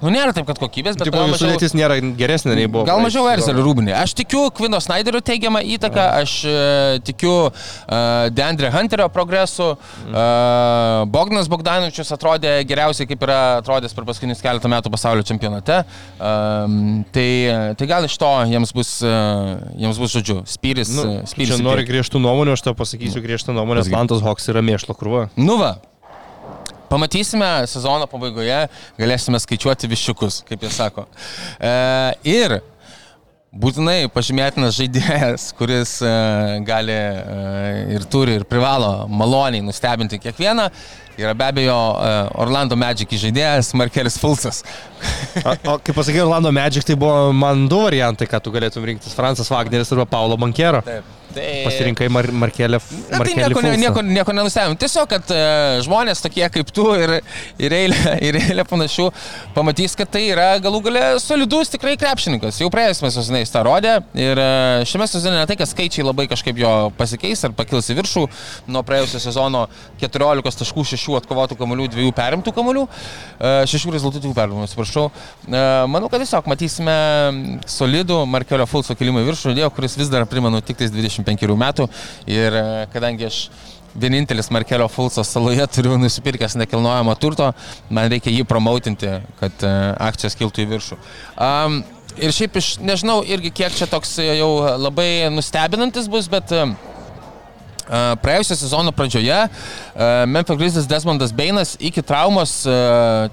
Nu, nėra taip, kad kokybės, bet
jų
mažiau,
sudėtis nėra geresnė nei buvo.
gal mažiau Erzelio rūbinė. Aš tikiu Kvino Snyderio teigiamą įtaką, aš e, tikiu uh, Deandre Hunterio progresu. Uh, Bogdanas Bogdanovičius atrodė geriausiai, kaip yra atrodęs per paskutinius keletą metų pasaulio čempionate. Um, tai, tai gal iš to jiems bus, uh, jiems bus žodžiu, spyris.
Nu,
uh, spyris
čia nori griežtų nuomonių, aš tau pasakysiu griežtą nuomonę. Atlantas Hawks yra mėšlo krūva.
Nu va. Pamatysime sezono pabaigoje, galėsime skaičiuoti viščiukus, kaip jie sako. E, ir būtinai pažymėtinas žaidėjas, kuris e, gali e, ir turi ir privalo maloniai nustebinti kiekvieną, yra be abejo e, Orlando Magic žaidėjas Markelis Fulcas. <laughs>
O, o kaip pasakė Orlando Magic, tai buvo man du variantai, ką tu galėtum rinktis - Francas Wagneris arba Paulo Bankero.
Taip. Tai...
Pasirinkai Mar Markelę.
Na, tai nieko, ne- nieko, nieko nenustebim. Tiesiog, kad e, žmonės tokie kaip tu ir, ir, eilė, <laughs> ir eilė panašių pamatys, kad tai yra galų gale solidus tikrai krepšininkas. Jau praėjusiame sezone jis tą rodė ir e, šiame sezone ne tai, kad skaičiai labai kažkaip jo pasikeis ar pakils į viršų nuo praėjusio sezono 14 taškų, 6 atkovotų kamolių, 2 perimtų kamolių, 6 rezultatų perimtų, atsiprašau. E, Manau, kad tiesiog matysime solidų Markelio Fulso kilimą į viršų, žaidėjo, kuris vis dar primenu tik tais 25 metų ir e, kadangi aš vienintelis Markelio Fulso saloje turiu nusipirkęs nekilnojamo turto, man reikia jį promautinti, kad e, akcijos kiltų į viršų. Um, ir šiaip iš, nežinau irgi kiek čia toks jau labai nustebinantis bus, bet e, e, Praėjusią sezono pradžioje Memphis Grizzlies Desmondas Beinas iki traumos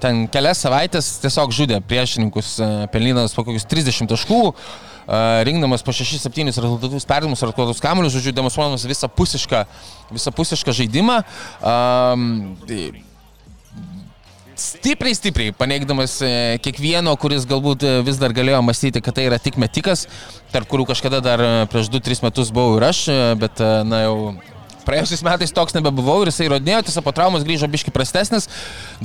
ten kelias savaitės tiesiog žudė priešininkus, pelnydamas po kokius 30 taškų, rinkdamas po 6-7 rezultatus perdavimus ar kokius kamuolius, žodžiu, demonstruodamas visapusišką, visapusišką žaidimą. Um, Stipriai, stipriai paneigdamas e, kiekvieno, kuris galbūt e, vis dar galėjo mąstyti, kad tai yra tik metikas, tarp kurių kažkada dar e, prieš 2-3 metus buvau ir aš, bet na jau praėjusiais metais toks nebebuvau ir jisai įrodinėjo, tiesa po traumos grįžo biški prastesnis.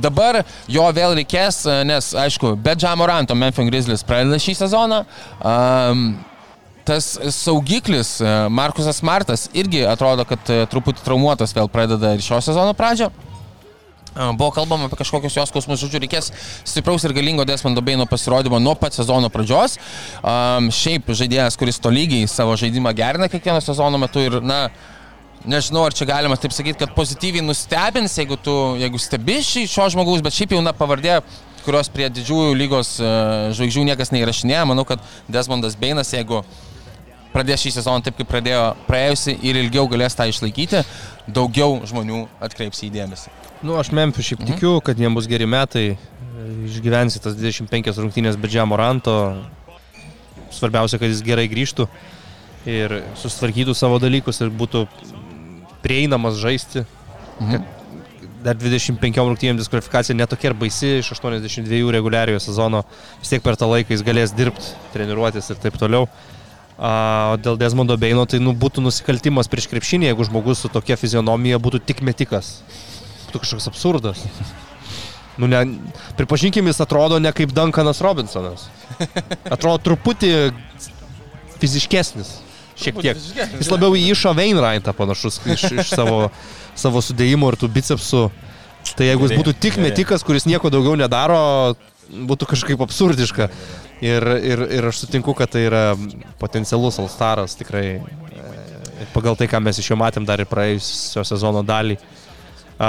Dabar jo vėl reikės, e, nes aišku, be Džamoranto Memphis Grizzlies pradeda šį sezoną. Um, tas saugiklis e, Markusas Martas irgi atrodo, kad e, truputį traumuotas vėl pradeda ir šio sezono pradžią. Buvo kalbama apie kažkokius jos skausmus, žodžiu, reikės stipraus ir galingo Desmondo Beino pasirodymo nuo pat sezono pradžios. Um, šiaip žaidėjas, kuris tolygiai savo žaidimą gerina kiekvieno sezono metu ir, na, nežinau, ar čia galima taip sakyti, kad pozityviai nustebins, jeigu tu, jeigu stebi šį šio žmogaus, bet šiaip jau, na, pavardė kurios prie didžiųjų lygos e, žvaigždžių niekas neįrašinėja. Manau, kad Desmondas Beinas, jeigu pradės šį sezoną taip, kaip pradėjo praėjusi ir ilgiau galės tą išlaikyti, daugiau žmonių atkreips į dėmesį.
Nu, aš Memphis šiaip tikiu, kad jiems bus geri metai. Išgyvensi tas 25 rungtynės be Džiamo Ranto. Svarbiausia, kad jis gerai grįžtų ir susitvarkytų savo dalykus ir būtų prieinamas žaisti. Mhm. Dar 25 rungtynėms diskvalifikacija netokia ir baisi iš 82 reguliariojo sezono. Vis tiek per tą laiką jis galės dirbti, treniruotis ir taip toliau. O dėl Desmondo Beino tai nu, būtų nusikaltimas prieš krepšinį, jeigu žmogus su tokia fizionomija būtų tik metikas. Būtų kažkoks absurdas. <laughs> Nu, ne, pripažinkim, jis atrodo ne kaip Duncanas Robinsonas. <laughs> Atrodo truputį fiziškesnis. Šiek tiek. Jis labiau į Išo Veinraintą panašus iš, iš savo, <laughs> savo sudėjimo ir tų bicepsų. Tai jeigu jis būtų tik metikas, kuris nieko daugiau nedaro, būtų kažkaip absurdiška. Ir, ir, ir aš sutinku, kad tai yra potencialus Alstaras tikrai. e, Pagal tai, ką mes iš jo matėm dar ir praėjusio sezono dalį.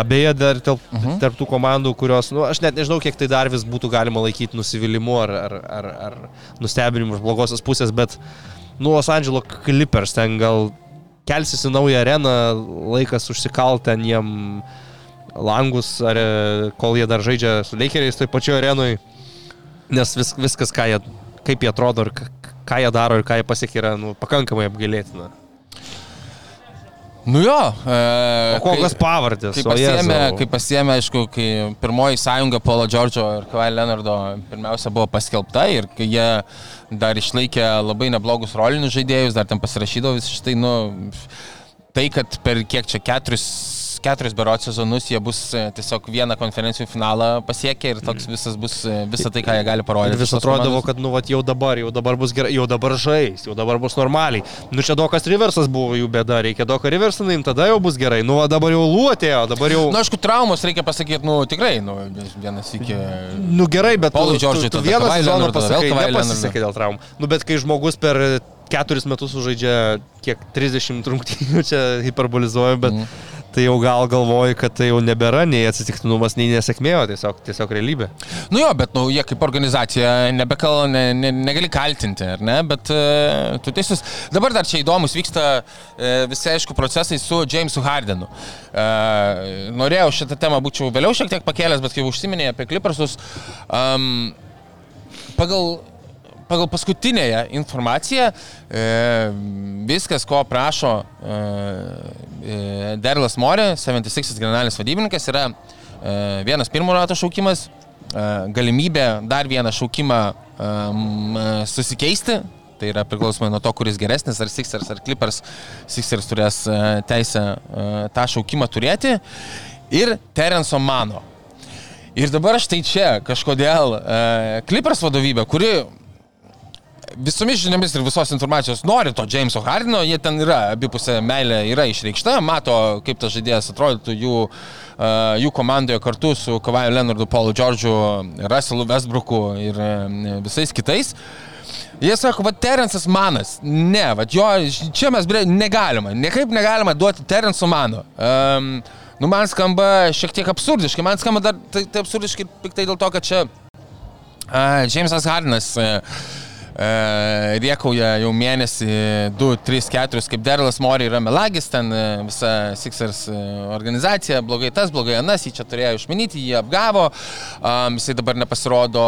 Beje, dar tarp, uh -huh. tarp tų komandų, kurios, nu, aš net nežinau, kiek tai dar vis būtų galima laikyti nusivylimu ar, ar, ar, ar nustebinimu iš blogosios pusės, bet, nu, Los Angeles Clippers ten gal kelsis į naują areną, laikas užsikalt ten jiem langus, ar e, kol jie dar žaidžia su Lakeriais toj pačioj arenui, nes vis, viskas, jie, kaip jie atrodo ir ką jie daro ir ką jie pasiekia, yra nu, pakankamai apgailėtina.
Nu jo. E,
O kokios pavardės?
Kai pasiemė, kai pasiemė, aišku, kai pirmoji sąjunga Paulo Džordžo ir Kawhi Leonardo pirmiausia buvo paskelbta ir kai jie dar išlaikė labai neblogus rolinius žaidėjus, dar ten pasirašydavo visą šitai, nu, tai, kad per kiek čia keturis keturis berots sezonus jie bus e, tiesiog vieną konferencijų finalą pasiekę ir toks visas bus e, visą tai, ką jie gali parodyti.
Vis
komandos.
kad nu, vat, jau dabar, jau dabar bus gerai, jau dabar žais, jau dabar bus normaliai. Nu čia Dokas Riversas buvo jų bėda, reikia Doką Riversą nuimti, tada jau bus gerai. Nu, va, dabar jau luotėjo, dabar jau...
Na, aišku, traumos reikia pasakyti, nu, tikrai, nu, vienas iki...
Nu gerai, bet
Paului
tu,
Džordžui
tu, tu vieną sezoną pasakai, nepasisekė dėl traumų. Nu bet kai žmogus per keturis metus sužaidžia kiek 30 rungtynių, čia hiperbolizuoju, bet mm. Tai jau gal galvoju, kad tai jau nebėra nei atsitiktinumas, nei nesėkmė, o tiesiog, tiesiog realybė.
Nu jo, bet nu, jie kaip organizacija nebekal, ne, ne, negali kaltinti, ar ne? Bet uh, tu teisus. Dabar dar čia įdomus vyksta uh, visi, aišku, procesai su Jamesu Hardenu. Uh, norėjau šitą temą būčiau vėliau šiek tiek pakėlęs, bet kai užsiminėjai apie Clippersus, um, pagal pagal paskutinėje informaciją e, viskas, ko prašo e, e, Derlas Morė, 76 generalinis vadybininkas, yra vienas pirmo rato šaukimas, galimybė dar vieną šaukimą susikeisti Tai yra priklausomai nuo to, kuris geresnis, ar Sixers, ar Clippers. Sixers turės teisę tą šaukimą turėti. Ir Terenso Mano. Ir dabar štai čia kažkodėl Clippers vadovybė, kuri visomis žiniomis ir visos informacijos nori to Jameso Hardino, jie ten yra, abipusė meilė yra išreikšta, mato, kaip tas žaidėjas atrodytų jų, uh, jų komandoje kartu su Kavaju Leonardu, Paulu Džordžu, Russellu Westbrooku ir uh, visais kitais. Jie sako, va, Terensas Manas, ne, va, jo, čia mes bre, negalima, niekaip negalima duoti Terenso Mano. Um, nu, man skamba šiek tiek absurdiškai, man skamba dar tai, tai absurdiškai tik tai dėl to, kad čia uh, Jamesas Hardinas uh, E, riekauja jau mėnesį 2, 3, 4, kaip Derlas Mori yra melagis, ten e, visa Sixers e, organizacija, blogai tas, blogai anas, jį čia turėjo išminyti, jį apgavo, um, jisai dabar nepasirodo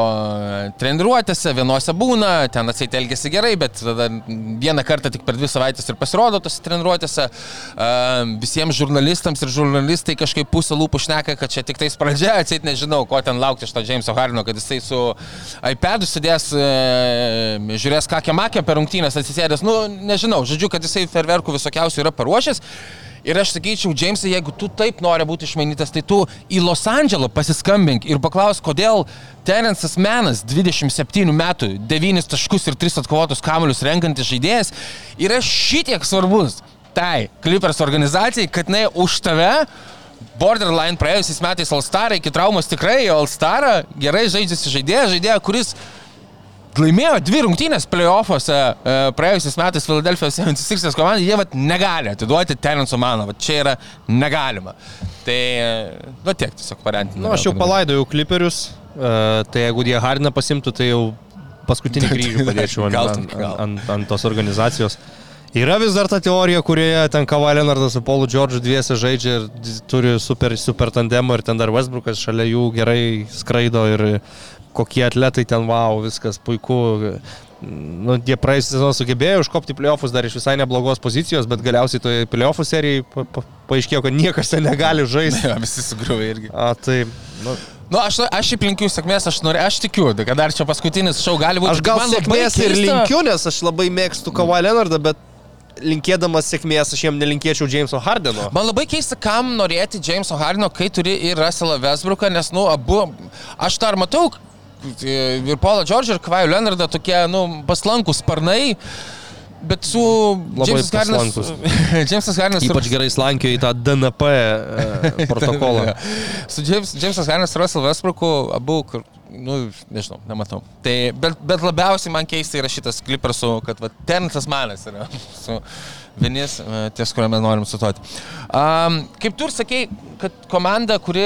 treniruotėse, vienose būna, ten atseit elgesi gerai, bet tada vieną kartą tik per dvi savaitės ir pasirodo tose treniruotėse. Um, visiems žurnalistams ir žurnalistai kažkaip pusę lūpų šneka, kad čia tik tais pradžia, atseit nežinau, ko ten laukti iš to Jameso Harino, kad jisai su iPad'u sėdės e, žiūrės kakę makę per rungtynės atsisėdęs, nu, nežinau, žodžiu, kad jisai ferverkų visokiausių yra paruošęs. Ir aš sakyčiau, Džeimsai, jeigu tu taip nori būti išmainytas, tai tu į Los Andželą pasiskambink ir paklaus, kodėl Terensas Menas, 27 metų, 9 taškus ir 3 atkovotus kamuolius renkantis žaidėjas, yra šitiek svarbus tai Clippers organizacijai, kad jinai už tave borderline praėjusiais metais All-Star iki traumos tikrai All-Star gerai žaidžiasi žaidėjas, žaidėjas, kuris laimėjo dvi rungtynės playoffuose e, praėjusiais metais Philadelphia 76 komandai, jie vat, negali atiduoti Terence Mano, vat, čia yra negalima. Tai, e, nu tiek, tiesiog variantinė.
Na, nu, aš jau palaidojau kliperius, uh, tai jeigu jie Hardiną pasimtų, tai jau paskutinį <laughs> kryžių padėčiau ant, ant, ant, ant, ant tos organizacijos. Yra vis dar ta teorija, kurioje ten Kava Leonardas su Paulu Džordžu dviese žaidžia ir turi super, super tandemą ir ten dar Westbrookas šalia jų gerai skraido ir kokie atletai ten, wow, viskas puiku. Nu, jie praėjusią sezoną sugebėjo užkopti playoffus dar iš visai neblogos pozicijos, bet galiausiai toje playoffų serijai pa, pa, paaiškėjo, kad niekas ten negali žaisti.
Ja, visi sugriuvė irgi.
A, tai, nu,
Nu, aš, aš šiaip linkiu sėkmės, aš, noriu, aš tikiu, kad dar čia paskutinis šau gali būti.
Aš gal sėkmės ir linkiu, nes aš labai mėgstu Kawhi Leonardą, bet linkėdamas sėkmės aš jiem nelinkėčiau Jameso Hardeno.
Man labai keista, kam norėti Jameso Hardeno, kai turi ir Russellą Westbrooką, nes, nu, abu, aš dar matau, ir Paulą Džordžą, ir Kvajų Leonardą tokie, nu, paslankus sparnai. Bet su Džeimsas Hardinas. Džeimsas <laughs> Hardinas.
Ypač gerai slankio į tą DNP e, protokolą. <laughs>
su Džeimsas Hardinas ir Russell Westbrooku abu, kur, nu, nežinau, nematau. Tai, bet, bet labiausiai man keista yra šitas klipersų, kad va, Terensas Manas yra <laughs> su vienis e, ties, kuriuo mes norim sutoti. Um, kaip tu ir sakei, kad komanda, kuri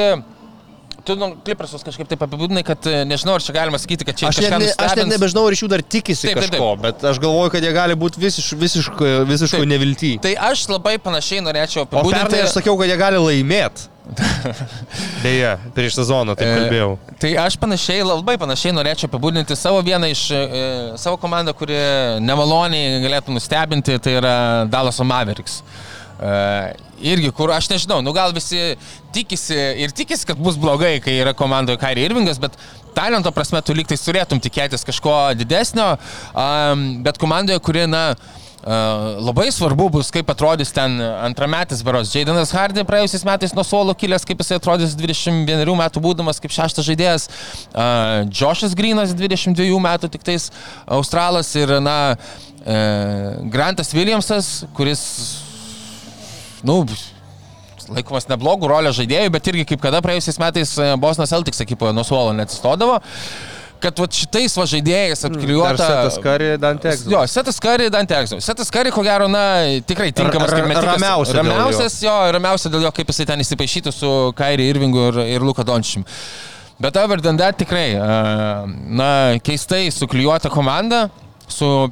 Tu nu, Klipersus kažkaip taip apibūdinai, kad e, nežinau, ar čia galima sakyti, kad čia
aš ne, aš net nebežinau, ar iš jų dar tikisi taip, kažko, taip, taip. bet aš galvoju, kad jie gali būti visiš, visiško, visiško nevilty.
Tai aš labai panašiai norėčiau apibūdinti.
O pernai aš sakiau, kad jie gali laimėti. Deja, <laughs> prieš sezoną taip kalbėjau.
E, tai aš panašiai, labai panašiai norėčiau apibūdinti savo vieną iš, e, savo komandą, kuri nemaloniai galėtų nustebinti, tai yra Dallas Mavericks. E, irgi, kur aš nežinau, nu gal visi tikisi ir tikisi, kad bus blogai, kai yra komandoje Kairi Irvingas, bet talento prasme tu liktai turėtum tikėtis kažko didesnio, bet komandoje, kuri, na, Uh, labai svarbu bus, kaip atrodys ten antrametis beros. Jaidanas Hardy praėjusiais metais nuo suolo kilęs, kaip jisai atrodys 21 metų būdamas kaip šeštas žaidėjas. Joshas Grinas 22 metų tik tais Australas ir, na, uh, Grantas Williamsas, kuris nu, laikomas neblogų rolę žaidėjų, bet irgi kaip kada praėjusiais metais e, Bosnas Celtics ekipoje nuo suolo neatsistodavo kad va šitais va žaidėjais apklijuota...
Setas Kari, Dante Exo.
Jo, Setas Kari, Dante Exo. Setas Kari, ko gero, na, tikrai tinkamas kaip metikas.
Ramiausias.
Ramiausias, jo, ramiausia dėl jo, kaip jisai ten įsipaišytų su Kairi Irvingu ir, ir Luka Dončium. Bet that tikrai, na, keistai suklijuota komanda su,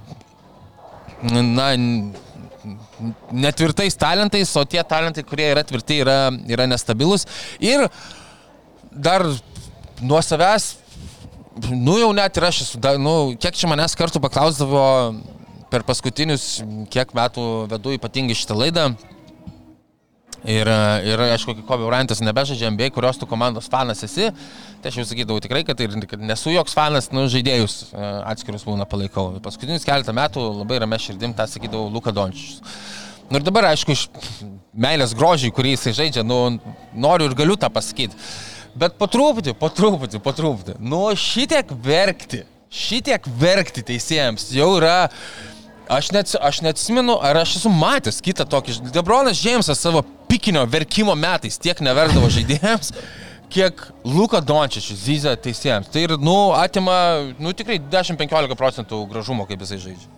na, netvirtais talentais, o tie talentai, kurie yra tvirti, yra, yra nestabilus. Ir dar nuo savęs, nu jau net ir aš esu, nu, kiek čia manęs kartų paklausdavo per paskutinius kiek metų vedu ypatingai šitą laidą. Ir, e, ir aišku, kai Kobe Bryantas nebežaidžia NBA, kurios tu komandos fanas esi, tai aš jau sakydavau tikrai, kad, ir, kad nesu joks fanas, nu, žaidėjus e, atskirus būna palaikau. Paskutinius keletą metų labai ramė širdim tą sakydavau Luka Dončius. Nu ir dabar, aišku, iš meilės grožiai, kurį jisai žaidžia, nu, noriu ir galiu tą pasakyti. Bet po truputį, po truputį, po truputį. Nu, šitiek verkti, šitiek verkti teisėjams jau yra Aš, net, aš neatsimenu, ar aš esu matęs kitą tokį. Debronas Džeimsas savo pikinio verkimo metais tiek neverkdavo žaidėjams, kiek Luka Dončičius zyzia teisėjams. Tai ir, nu, atima, nu, tikrai 10-15 procentų gražumo, kaip jisai žaidžia.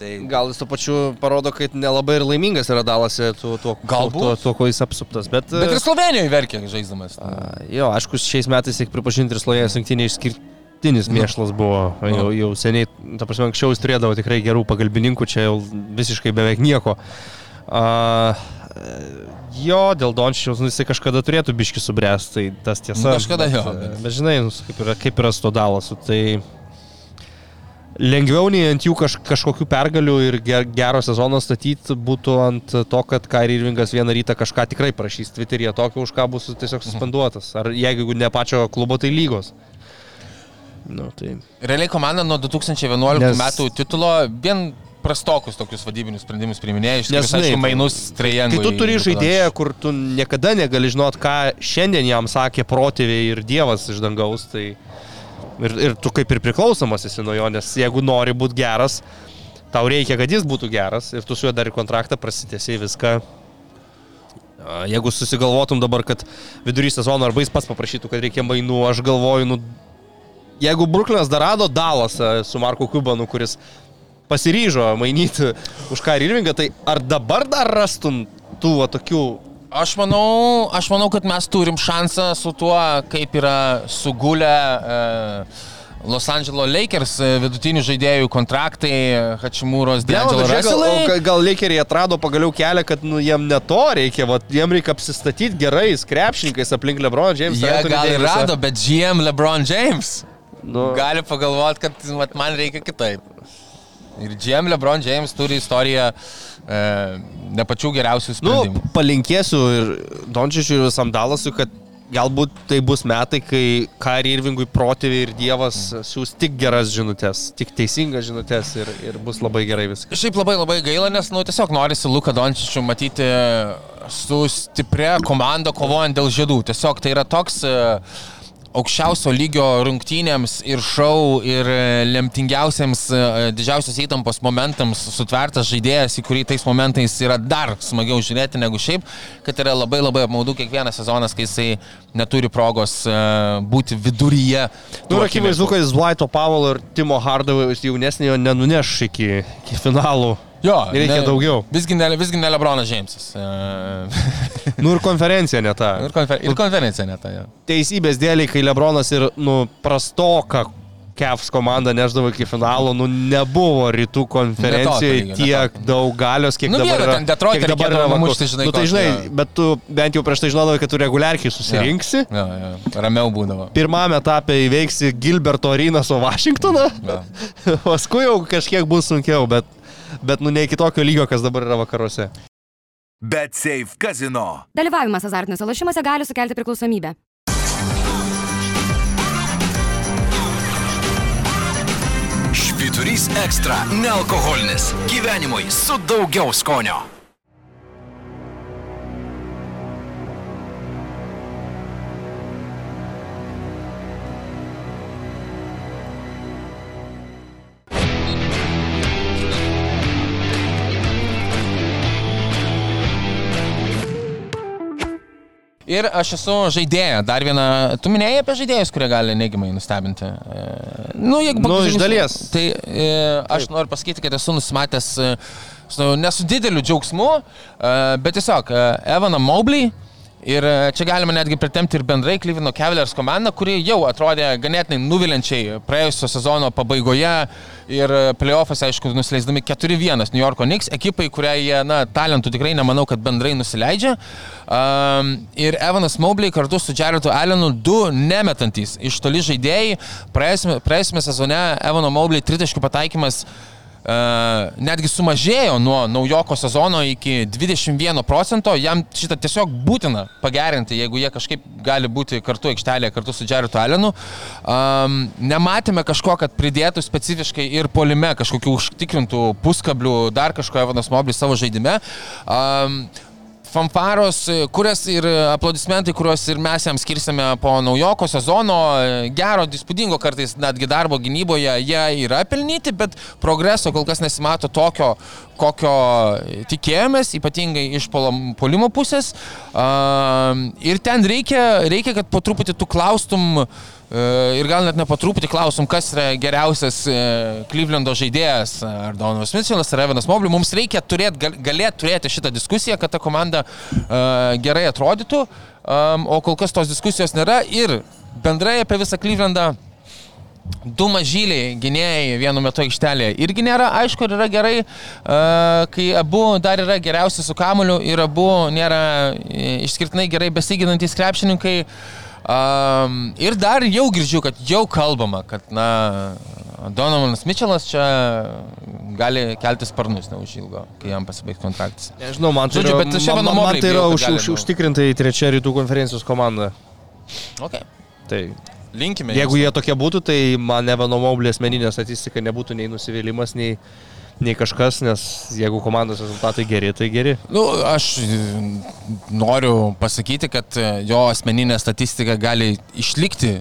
Tai gal jis tuo pačiu parodo, kad nelabai ir laimingas yra dalasi tuo, tuo,
Galbūt.
tuo, tuo, kuo jis apsuptas. Bet,
Bet ir Slovenijoje verkė žaisdamas.
a, jo, aišku, šiais metais, reikia pripažinti, ir Slovėnijos rinktinė išskirtinis mėšlas buvo. Jau, jau seniai, ta prasme, anksčiau jis turėdavo tikrai gerų pagalbininkų, čia jau visiškai beveik nieko. A, jo, dėl Dončičiaus, nu, jisai kažkada turėtų biški subręsti, tai tas tiesa.
Nu, kažkada
bet,
jo,
Bet,
bet-
žinai, nu, kaip yra, kaip yra su to dalasu, tai lengviau nei ant jų kaž, kažkokių pergalių ir ger, gero sezono statyti būtų ant to, kad Kairi Irvingas vieną rytą kažką tikrai prašys Twitter'yje tokio, už ką bus tiesiog suspenduotas. Ar jeigu ne pačio klubo, tai lygos. Nu, tai...
Realiai komanda nuo 2011
Nes-
Nes... metų titulo vien prastokus tokius vadybinius sprendimus priminėja,
Nes,
išskyrus, aišku, mainus trejangų.
Kai tu turi žaidėją, kur tu niekada negali žinot, ką šiandien jam sakė protėviai ir Dievas iš dangaus, tai ir, ir tu kaip ir priklausomas esi nuo jo, nes jeigu nori būti geras, tau reikia, kad jis būtų geras ir tu su juo dar ir kontraktą prasitėsiai viską. Jeigu susigalvotum dabar, kad vidury sezono arba jis pats paprašytų, kad reikia mainų, aš galvoju, nu, jeigu Bruklinas dar rado Dalasą su Marku Kubanu, kuris pasiryžo mainyti už ką Irvingą, tai ar dabar dar rastum tų va, tokių...
Aš manau, aš manau, kad mes turim šansą su tuo, kaip yra sugulę e, Los Angeles Lakers e, vidutinių žaidėjų kontraktai, Hačimūros, D'Angelo
Gal,
Russellai.
o ga- gal Lakeriai atrado pagaliau kelią, kad nu, jiem ne to reikia, va, jiem reikia apsistatyti gerais krepšininkais aplink Lebron James.
Jie gal ir rado, bet GM LeBron James
Nu,
gali pagalvoti, kad vat, man reikia kitaip. Ir GM LeBron James turi istoriją e, ne pačių geriausių
nu,
sprendimų.
palinkėsiu ir Dončičiui ir visam Dalasui, kad galbūt tai bus metai, kai Kari Irvingui protėviai ir Dievas siūs tik geras žinutės, tik teisingas žinutės ir, ir bus labai gerai viskas.
Šiaip labai labai gaila, nes nu, tiesiog norisi Luką Dončičių matyti su stipria komanda kovojant dėl žiedų. Tiesiog tai yra toks e, aukščiausio lygio rungtynėms ir šau ir e, lemtingiausiams e, didžiausios įtampos momentams sutvertas žaidėjas, į kurį tais momentais yra dar smagiau žiūrėti negu šiaip, kad yra labai labai apmaudu kiekvienas sezonas, kai jisai neturi progos e, būti viduryje.
Nu, ir akivaizdu, kad jis Blaito Pavalo ir Timo Hardavai jaunesniojo nenuneš iki, iki finalų.
Jo,
Reikia daugiau.
Visgi ne, visgi ne Lebronas Džeimsas. E, <laughs>
Nu ir konferencija ne ta.
ir, konfer, ir konferencija net. Ja.
teisybės dėliai, kai Lebronas ir, nu, prastoka Kevs komanda neždavo iki finalo, nu, nebuvo rytų konferencijoje
ne
tiek
tokio.
daug galios, kiek
Nu,
dabar yra.
ten Detroitą
kiek dabar yra
numušti, žinai,
Nu, tai žinai,
jo.
bet tu bent jau prieš tai žinodavai, kad tu reguliarkiai susirinksi.
Ja, ja, ramiau būdavo.
Pirmame etape įveiksi Gilberto aryną su Vašingtoną,
Ja. <laughs>
paskui jau kažkiek bus sunkiau, bet, bet nu ne iki tokio lygio, kas dabar yra vakaruose.
Bet Safe Casino.
Dalyvavimas azartiniuose lošimuose gali sukelti priklausomybę.
Švyturys ekstra - nealkoholinis. Gyvenimui su daugiau skonio.
Ir aš esu žaidėja, dar viena. Tu minėjai apie žaidėjus, kurie gali neigiamai nustebinti. E, Nu, jeigu
Nu, iš dalies.
Tai e, aš noriu pasakyti, kad esu nusimatęs e, su, ne su dideliu džiaugsmu, e, bet tiesiog e, Evaną Mobley. Ir e, čia galima netgi pritemti ir bendrai Cleveland Cavaliers komandą, kuri jau atrodė ganėtinai nuvilinčiai praėjusio sezono pabaigoje ir e, playoffas, aišku, nusileisdami 4-1 New Yorko Knicks, ekipai, kuriai jie, na, talentų tikrai nemanau, kad bendrai nusileidžia. Um, ir Evanas Mobley kartu su Jaredu Allenu du nemetantys iš toli žaidėjai. Praėjusiame, sezone Evano Mobley tritaškių pataikymas netgi sumažėjo nuo naujoko sezono iki 21 procento, jam šitą tiesiog būtina pagerinti, jeigu jie kažkaip gali būti kartu aikštelėje, kartu su Jaretu Alenu. Um, nematėme kažko, kad pridėtų specifiškai ir polime kažkokių užtikrintų puskablių, dar kažko Evanas Moblis savo žaidime. Um, fanfaros, kurias ir aplodismentai, kuriuos ir mes jam skirsime po naujoko sezono, gero, įspūdingo kartais netgi darbo gynyboje, jie yra pelnyti, bet progreso kol kas nesimato tokio, kokio tikėjomės, ypatingai iš polimo pusės. Ir ten reikia, reikia kad po truputį tu klaustum, E, ir gal net ne patruputį klausom, kas yra geriausias e, Klyvlendo žaidėjas, ar Donovas Mitchellas, ar Evanas Mobley. Mums reikia turėti, galėti turėti šitą diskusiją, kad ta komanda uh, gerai atrodytų, o kol kas tos diskusijos nėra ir bendrai apie visą Klyvlendą. Du mažyliai gynėjai vienu metu aikštelėje irgi nėra, aišku, yra gerai, kai abu dar yra geriausi su kamuliu ir abu nėra išskirtinai gerai besiginantys krepšininkai. Uh, Um, ir dar jau girdžiu, kad jau kalbama, kad, na, Donovanas Mitčelas čia gali kelti sparnus neužilgo, kai jam pasibaigs kontraktas.
Nežinau, man tai yra, bet man, man, man tai yra už, už, užtikrintai trečia rytų konferencijos komanda.
Okay.
Tai
linkime.
Jeigu jie tokie būtų, tai man Evano Moblė asmeninė statistika nebūtų nei nusivylimas, nei, nei kažkas, nes jeigu komandos rezultatai geri, tai geri.
Nu, aš noriu pasakyti, kad jo asmeninė statistika gali išlikti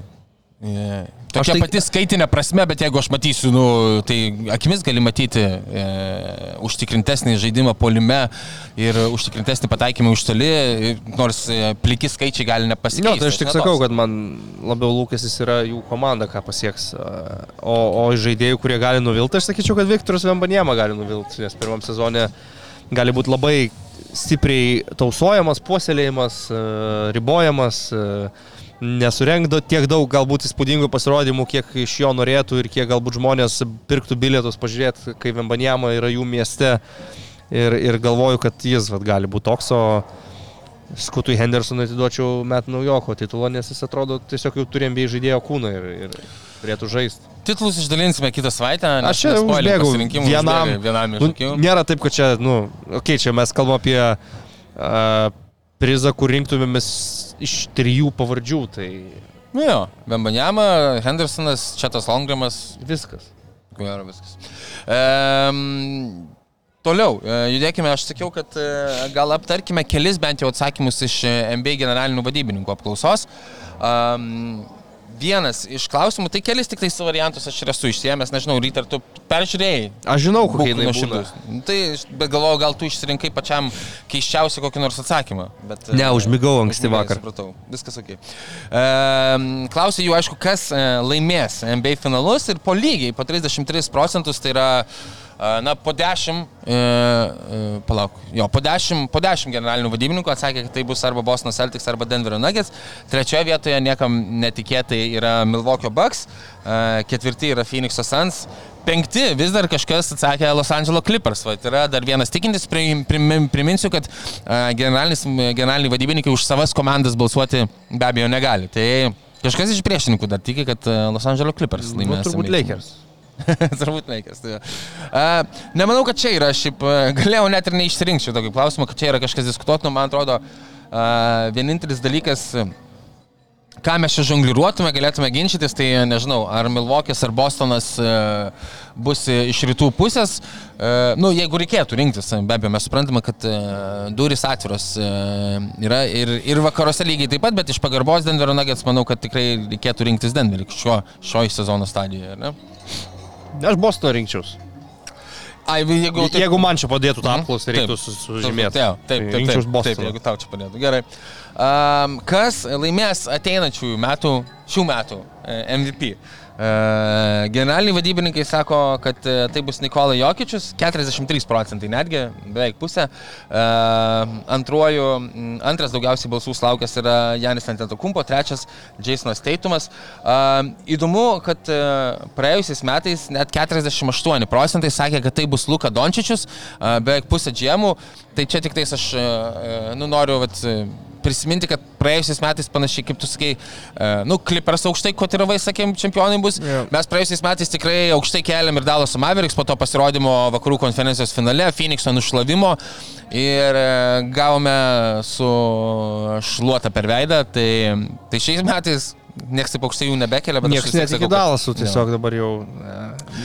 Tokia tai... pati skaitinė prasme, bet jeigu aš matysiu, nu, tai akimis gali matyti e, užtikrintesnį žaidimą polime ir užtikrintesnį pataikymą už toli, nors e, pliki skaičiai gali nepasikeisti.
Ne, tai aš tik sakau, kad man labiau lūkestis yra jų komanda, ką pasieks. O, o žaidėjų, kurie gali nuvilti, aš sakyčiau, kad Viktoras Vembaniema gali nuvilti, nes pirmam sezonė gali būti labai stipriai tausojamas, puoselėjimas, e, ribojamas. Uh, nesurengdo tiek daug galbūt įspūdingų pasirodymų, kiek iš jo norėtų ir kiek galbūt žmonės pirktų bilietus pažiūrėti, kai Vembanjama yra jų mieste. Ir, ir galvoju, kad jis vat, gali būti toks, o Skutui Hendersonui atiduočiau metų naujoko titulą, nes jis atrodo tiesiog jau turėjom bei žaidėjo kūną ir, ir turėtų žaisti.
Titlus išdalinsime kitą savaitę.
Aš čia užbėgau
vienam. vienam
nu, nėra taip, kad čia, nu, okei, okay, čia mes kalbame apie uh, prizą, kur rinktumėmės iš trijų pavardžių. Tai...
Nu jo, Bembanjama, Hendersonas, Četas Longramas.
Viskas.
Ko gero viskas. Um, Toliau, e, judėkime, aš sakiau, kad e, gal aptarkime kelis bent jau atsakymus iš MBA generalinių vadybininkų apklausos. Um, vienas iš klausimų, tai kelis tik tais variantus aš ir esu išsiemęs, nežinau, ryte ar tu peržiūrėjai.
Aš žinau, kokie jinai šitus.
Tai, bet galvoju, gal tu išsirinkai pačiam keiščiausią kokį nors atsakymą. Bet,
ne, užmigau anksti vakar.
Supratau, viskas ok. E, Klausai jų, aišku, kas e, laimės NBA finalus ir po lygiai, po 33 procentus, tai yra Na, po dešimt, e, e, palauk, jo, po dešimt, po dešimt generalinių vadybininkų atsakė, kad tai bus arba Boston Celtics, arba Denverio Nuggets. Trečioje vietoje niekam netikėtai yra Milwaukee Bucks, e, ketvirti yra Phoenix'o Suns. Penkti vis dar kažkas atsakė Los Angeles Clippers. Va, yra dar vienas tikintis, prim, prim, priminsiu, kad generaliniai vadybininkai už savas komandas balsuoti be abejo negali. Tai kažkas iš priešininkų dar tiki, kad Los Angeles Clippers
laimės. Nu, turbūt Lakers. <laughs>
Turbūt Lakers. Tai. Uh, nemanau, kad čia yra, šiaip galėjau net ir neišsirinkti tokį klausimą, kad čia yra kažkas diskutuotino, man atrodo, uh, vienintelis dalykas, ką mes čia žongliruotume, galėtume ginčytis, tai nežinau, ar Milvokis ar Bostonas uh, bus iš rytų pusės. Uh, nu, jeigu reikėtų rinktis, be abejo, mes suprantame, kad durys atviros yra ir, ir vakaruose lygiai taip pat, bet iš pagarbos Denverio Nuggets manau, kad tikrai reikėtų rinktis Denverį šio, šio sezono stadijoje. Ne?
Aš Bostoną rinkčiaus.
Ai, jeigu,
taip... jeigu man čia padėtų tą apklausą, tai reiktų sužymėti.
Taip, taip, taip, taip, taip, taip, jeigu tau čia padėtų. Gerai. Um, kas laimės ateinančių metų, šių metų MVP? E, generaliniai vadybininkai sako, kad e, tai bus Nikola Jokičius, 43 procentai netgi, beveik pusė. E, antruoju, antras daugiausiai balsų sulaukęs yra Janis Antetokumpo, trečias Jasonas Teitumas. Įdomu, kad praėjusiais metais net 48 procentai sakė, kad tai bus Luka Dončičius, beveik pusė džiemų. Tai čia tik tais aš nu, noriu vat, prisiminti, kad praėjusiais metais panašiai kaip tu sakai, e, nu, Clippers aukštai kotiravai, sakėm, čempionai bus.
Jo.
Mes praėjusiais metais tikrai aukštai keliam ir Dalas Mavericks po to pasirodymo vakarų konferencijos finale, Phoenixo nušlavimo ir e, gavome su šluota per veidą. Tai, tai šiais metais niekas taip aukštai jų nebekelia, bet
Niekas net iki dalasų tiesiog dabar jau. e,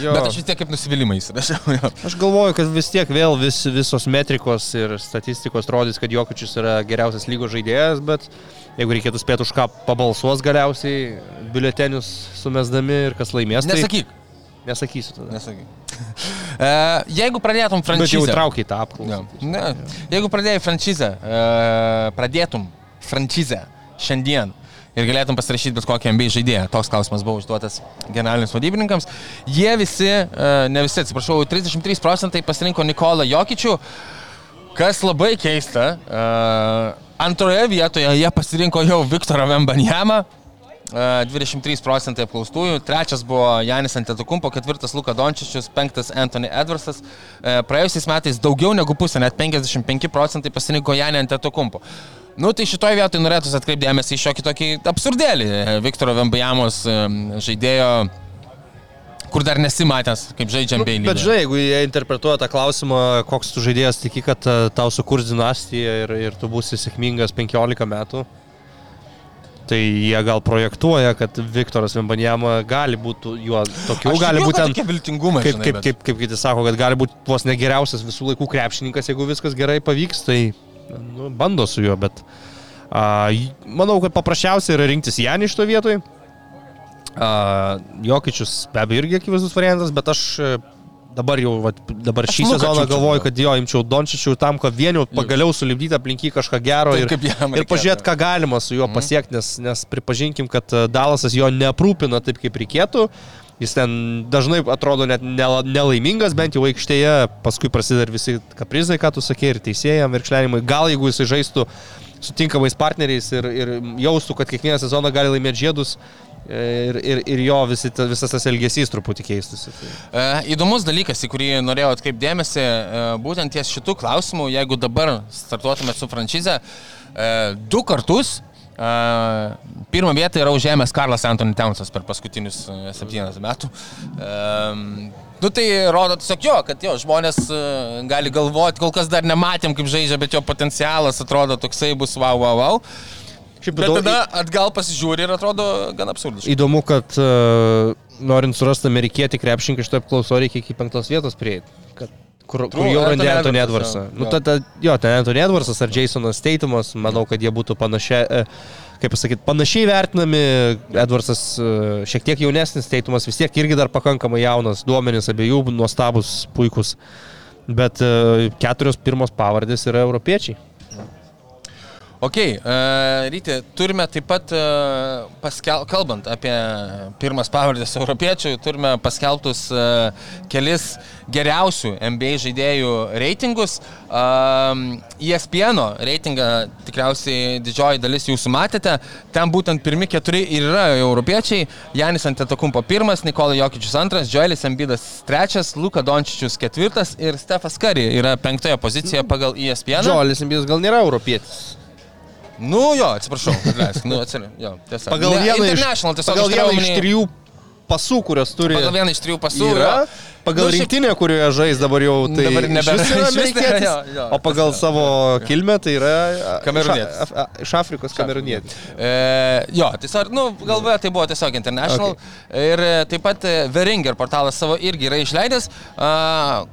Jo.
Bet aš vis tiek kaip nusivylimais rašiau. jo.
Aš galvoju, kad vis tiek vėl vis, visos metrikos ir statistikos rodys, kad Jokičius yra geriausias lygos žaidėjas, bet jeigu reikėtų spėti už ką pabalsuos galiausiai, biuletenius sumesdami ir kas laimės,
Nesakyk.
tai nesakysiu tada.
Nesakyk. <laughs> E, jeigu pradėtum
Bet jau
franšizę.
traukiai tą apklausą.
Ne, ne. Jeigu pradėjai franšizę, e, pradėtum franšizę šiandien ir galėtum pasirašyti bet kokį MBA žaidėją, toks klausimas buvo užduotas generaliniams vadybininkams, jie visi, e, ne visi, atsiprašau, 33 procentai pasirinko Nikolą Jokičių, kas labai keista. E, antroje vietoje jie pasirinko jau Viktorą Vembanjamą. E, 23 procentai apklaustųjų, trečias buvo Janis Antetokumpo, ketvirtas Luka Dončičius, penktas Anthony Edwardsas. E, Praėjusiais metais daugiau negu pusė, net 55 procentai pasirinko Janį Antetokumpo. Nu, tai šitoje vietoje norėtųsi atkreipdėmėsi į šiokį tokį absurdėlį Viktoro Vembajamos e, žaidėjo, kur dar nesimatęs, kaip žaidžia
Nu,
MBA.
bet žinai, jeigu jie interpretuoja tą klausimą, koks tu žaidėjas tiki, kad e, tau sukurs dinastiją ir, ir tu būsi sėkmingas 15 metų, tai jie gal projektuoja, kad Viktoras Vembanjama gali būti juo tokiu,
Aš
gali būti ten
viltingumai,
kaip,
žinai,
kaip,
bet-
kaip, kaip kiti sako, kad gali būti vos negeriausias visų laikų krepšininkas, jeigu viskas gerai pavyks, tai nu, bando su juo, bet a, manau, kad paprasčiausia yra rinktis Janį iš to vietoj. A, Jokičius be abejo irgi akivaizdus variantas, bet aš e, dabar jau, vat, dabar šį sezoną galvoju, kad jo, imčiau Dončičių tam, kad vien jau pagaliau sulibdyti aplink jį kažką gero
Taip,
ir, ir pažiūrėti, ką galima su juo pasiekti, nes, nes pripažinkim, kad e, Dalasas jo neaprūpina taip, kaip reikėtų. Jis ten dažnai atrodo net nela- nelaimingas, bent jau aikštėje, paskui prasideda visi kaprizai, ką tu sakė, ir teisėjam, ir kšlenimai. Gal jeigu jis žaistų su tinkamais partneriais ir, ir jaustų, kad kiekvieną sezoną gali laimėti žiedus ir, ir, ir jo visi, visas tas elgesys truputį keistųsi. Tai.
E, Įdomus dalykas, į kurį norėjau atkreipdėmėsi, e, būtent ties šitų klausimų, jeigu dabar startuotume su franšize, e, du kartus e, pirmą vietą yra užėmęs Karlas Antony Townsas per paskutinius e, septynis metų. E, Nu tai rodo tiesiog jo, kad jo, žmonės e, gali galvoti, kol kas dar nematėm, kaip žaidžia, bet jo potencialas atrodo toksai bus wow, wow, wow.
Šiaip
Bet
daug-
tada atgal pasižiūri ir atrodo gan absurdiškai.
Įdomu, kad uh, norint surasti amerikietį krepšinką iš to apklauso reikia iki penktos vietos prieiti. Kur, kur
True,
jau
Anthony
randi Edwardsą.
jo.
Nu, tada, jo, ten Anthony Edwardsas ar Jasonas Teitumas, manau, kad jie būtų panašiai, e, kaip pasakyti, panašiai vertinami. Edwardsas e, šiek tiek jaunesnis, Teitumas vis tiek irgi dar pakankamai jaunas, duomenys abiejų nuostabus, puikus. Bet e, keturios pirmos pavardės yra europiečiai.
Ok, uh, Ryti, turime taip pat, uh, paskel... kalbant apie pirmas pavardės europiečių, turime paskelbtus uh, kelis geriausių NBA žaidėjų reitingus. Uh, ESPN reitingą tikriausiai didžioji dalis jūsų matėte. Ten būtent pirmi keturi ir yra europiečiai. Janis Antetokumpo pirmas, Nikola Jokičius antras, Joelis Embidas trečias, Luka Dončičius ketvirtas ir Stefas Kari yra penktoje pozicijoje pagal ESPN.
Džolis Embidas gal nėra europietis.
Nu jo, atsiprašau, atleisk, nu atsiprašau, jo, tiesa.
Pagal
Ne,
vieną iš, pagal vieną iš trijų pasų, kurias turi.
Pagal vieną iš trijų pasų.
yra.
jo.
Pagal
Nu, šiaip-
rinktinę, kurioje žais dabar jau tai
Dabar
yra <laughs>
jo, jo.
o pagal savo kilmę tai yra
Kamerūnietis.
iš, a- a- iš Afrikos kamerūnietis.
E, jo, tiesiog, nu, galvoje tai buvo tiesiog International. Okay. Ir e, taip pat e, Veringer portalas savo irgi yra išleidęs. A,